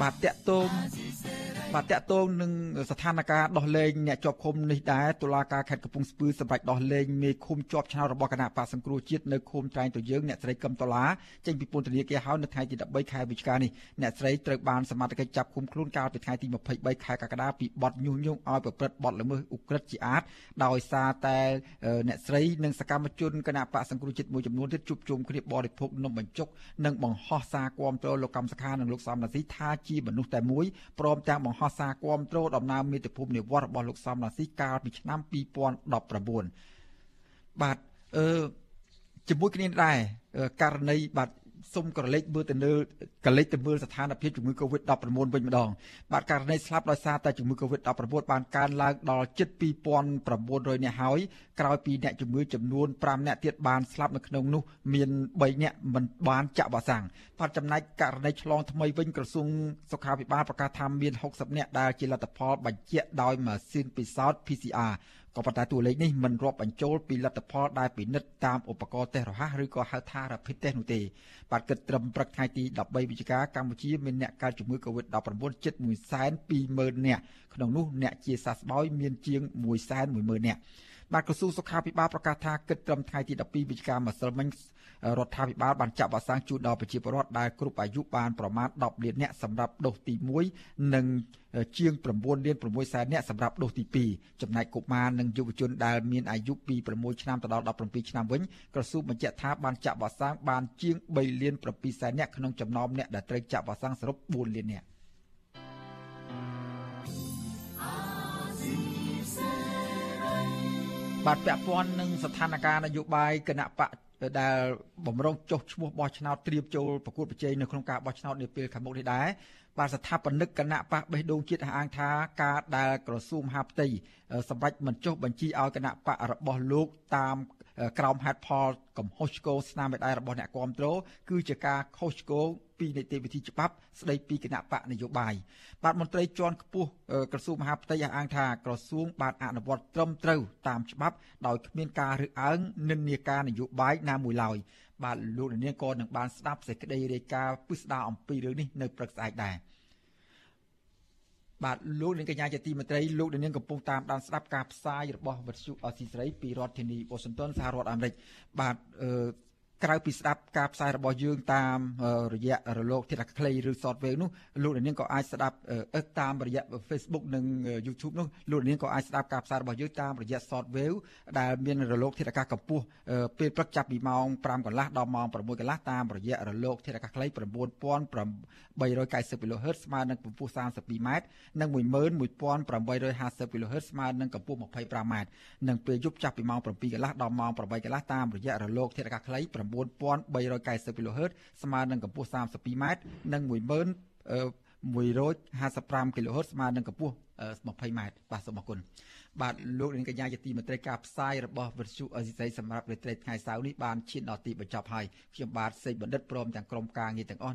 បាទតកតងបាទតកតងនឹងស្ថានភាពដោះលែងអ្នកជាប់ឃុំនេះដែរតុលាការខេត្តកំពង់ស្ពឺសម្រេចដោះលែងមេឃុំជាប់ឆ្នោតរបស់គណៈបកសង្គ្រោះជាតិនៅឃុំត្រែងទៅយើងអ្នកស្រីកឹមតឡាចេញពីពន្ធនាគារហើយនៅថ្ងៃទី13ខែវិច្ឆិកានេះអ្នកស្រីត្រូវបានសមត្ថកិច្ចចាប់ឃុំខ្លួនកាលពីថ្ងៃទី23ខែកក្កដាពីបទញុះញង់ឲ្យប្រព្រឹត្តបទល្មើសឧក្រិដ្ឋជាអាតដោយសារតែអ្នកស្រីនិងសកម្មជនគណៈបកសង្គ្រោះជាតិមួយចំនួនទៀតជួបជុំគ្នាបរិភោគនំបញ្ចុកនិងបង្ហោះសារគាំទ្រលោកកម្មសខានិងលោកសំរាសីថាជាមនុស្សតែមួយព្រមទាំងបង្ហោះសារគាំទ្រដំណើរមាតុភូមិនិវត្តរបស់លោកសំរាសីកាលពីឆ្នាំ2019បាទអឺជាមួយគ្នាដែរករណីបាទ សុំក្រឡេកមើលទៅលើកលេចទៅមើលស្ថានភាពជំងឺ Covid-19 វិញម្ដងបាទករណីស្លាប់ដោយសារតែជំងឺ Covid-19 បានកើនឡើងដល់ជិត2900នាក់ហើយក្រោយពីអ្នកជំងឺចំនួន5នាក់ទៀតបានស្លាប់នៅក្នុងនោះមាន3នាក់មិនបានចាក់វ៉ាក់សាំងបាទចំណែកករណីឆ្លងថ្មីវិញក្រសួងសុខាភិបាលប្រកាសថាមាន60នាក់ដែលជាលទ្ធផលបញ្ជាក់ដោយម៉ាស៊ីនពិសោធន៍ PCR ក៏ប៉ុន្តែតួលេខនេះមិនរាប់បញ្ចូលពីលទ្ធផលដែលពិនិត្យតាមឧបករណ៍តេស្តរហ័សឬក៏ហៅថា Rapid Test នោះទេបាទគិតត្រឹមព្រឹកថ្ងៃទី13វិច្ឆិកាកម្ពុជាមានអ្នកកើតជំងឺ Covid-19 ជិត120,000នាក់ក្នុងនោះអ្នកជាសះស្បើយមានជាង110,000នាក់បាទក្រសួងសុខាភិបាលប្រកាសថាគិតត្រឹមថ្ងៃទី12វិច្ឆិកាម្សិលមិញ រដ្ឋាភិបាលបានចាក់វ៉ាក់សាំងជូនដល់ប្រជាពលរដ្ឋដែលគ្រប់អាយុបានប្រមាណ10លាននាក់សម្រាប់ដូសទី1និងជាង9លាន6សែននាក់សម្រាប់ដូសទី2ចំណែកកុមារនិងយុវជនដែលមានអាយុពី6ឆ្នាំទៅដល់17ឆ្នាំវិញក្រសួងបញ្ជាក់ថាបានចាក់វ៉ាក់សាំងបានជាង3លាន7សែននាក់ក្នុងចំណោមអ្នកដែលត្រូវចាក់វ៉ាក់សាំងសរុប4លាននាក់បាទពាក់ព័ន្ធនឹងស្ថានភាពនយោបាយគណៈបក ដែលបំរុងចុះឈ្មោះបោះឆ្នោតត្រៀមចូលប្រកួតប្រជែងនៅក្នុងការបោះឆ្នោតនាពេលខាងមុខនេះដែរបាទស្ថាបនិកគណៈបកបេះដូងជាតិអះអាងថាការដែលក្រសួងមហាផ្ទៃសម្រាប់មិនចុះបញ្ជីឲ្យគណៈបករបស់លោកតាម ក្រោមហេតុផលកំហុសឆ្គងស្នាមមេដៃរបស់អ្នកគ្រប់គ្រងគឺជាការខុសឆ្គងពីនីតិវិធីច្បាប់ស្ដីពីគណៈបកនយោបាយបាទមន្ត្រីជាន់ខ្ពស់ក្រសួងមហាផ្ទៃអះអាងថាក្រសួងបានអនុវត្តត្រឹមត្រូវតាមច្បាប់ដោយគ្មានការរើសអើងនិន្នាការនយោបាយណាមួយឡើយបាទលោកនាងក៏នឹងបានស្ដាប់សេចក្តីរាយការណ៍ពិស្ដារអំពីរឿងនេះនៅព្រឹកស្អែកដែរ បាទលោកនាងកញ្ញាជាទីមេត្រីលោកនាងកំពុងតាមដានស្ដាប់ការផ្សាយរបស់វិទ្យុអស៊ីសេរីពីរដ្ឋធានីវ៉ាស៊ីនតោនសហរដ្ឋអាមេរិកបាទអឺ ក្រៅពីស្ដាប់ការផ្សាយរបស់យើងតាមរយៈរលកធាតុអាកាសខ្លីឬ Shortwave នោះលោកនាងក៏អាចស្ដាប់តាមរយៈ Facebook និង YouTube នោះលោកនាងក៏អាចស្ដាប់ការផ្សាយរបស់យើងតាមរយៈ Shortwave ដែលមានរលកធាតុអាកាសកម្ពស់ពេលព្រឹកចាប់ពីម៉ោង5កន្លះដល់ម៉ោង6កន្លះតាមរយៈរលកធាតុអាកាសខ្លី9390 kHz ស្មើនឹងកម្ពស់ 32m និង11850 kHz ស្មើនឹងកម្ពស់ 25m និងពេលយប់ចាប់ពីម៉ោង7កន្លះដល់ម៉ោង8កន្លះតាមរយៈរលកធាតុអាកាសខ្លី9390 kHz ស្មើនឹងកម្ពស់ 32m និង11155 kHz ស្មើនឹងកម្ពស់ 20m បាទសូមអរគុណបាទលោកនាងកញ្ញាជាទីមេត្រីការផ្សាយរបស់វិទ្យុអេស៊ីសីសម្រាប់រាត្រីថ្ងៃសៅរ៍នេះបានឈានដល់ទីបញ្ចប់ហើយខ្ញុំបាទសេកបណ្ឌិតព្រមទាំងក្រុមការងារទាំងអស់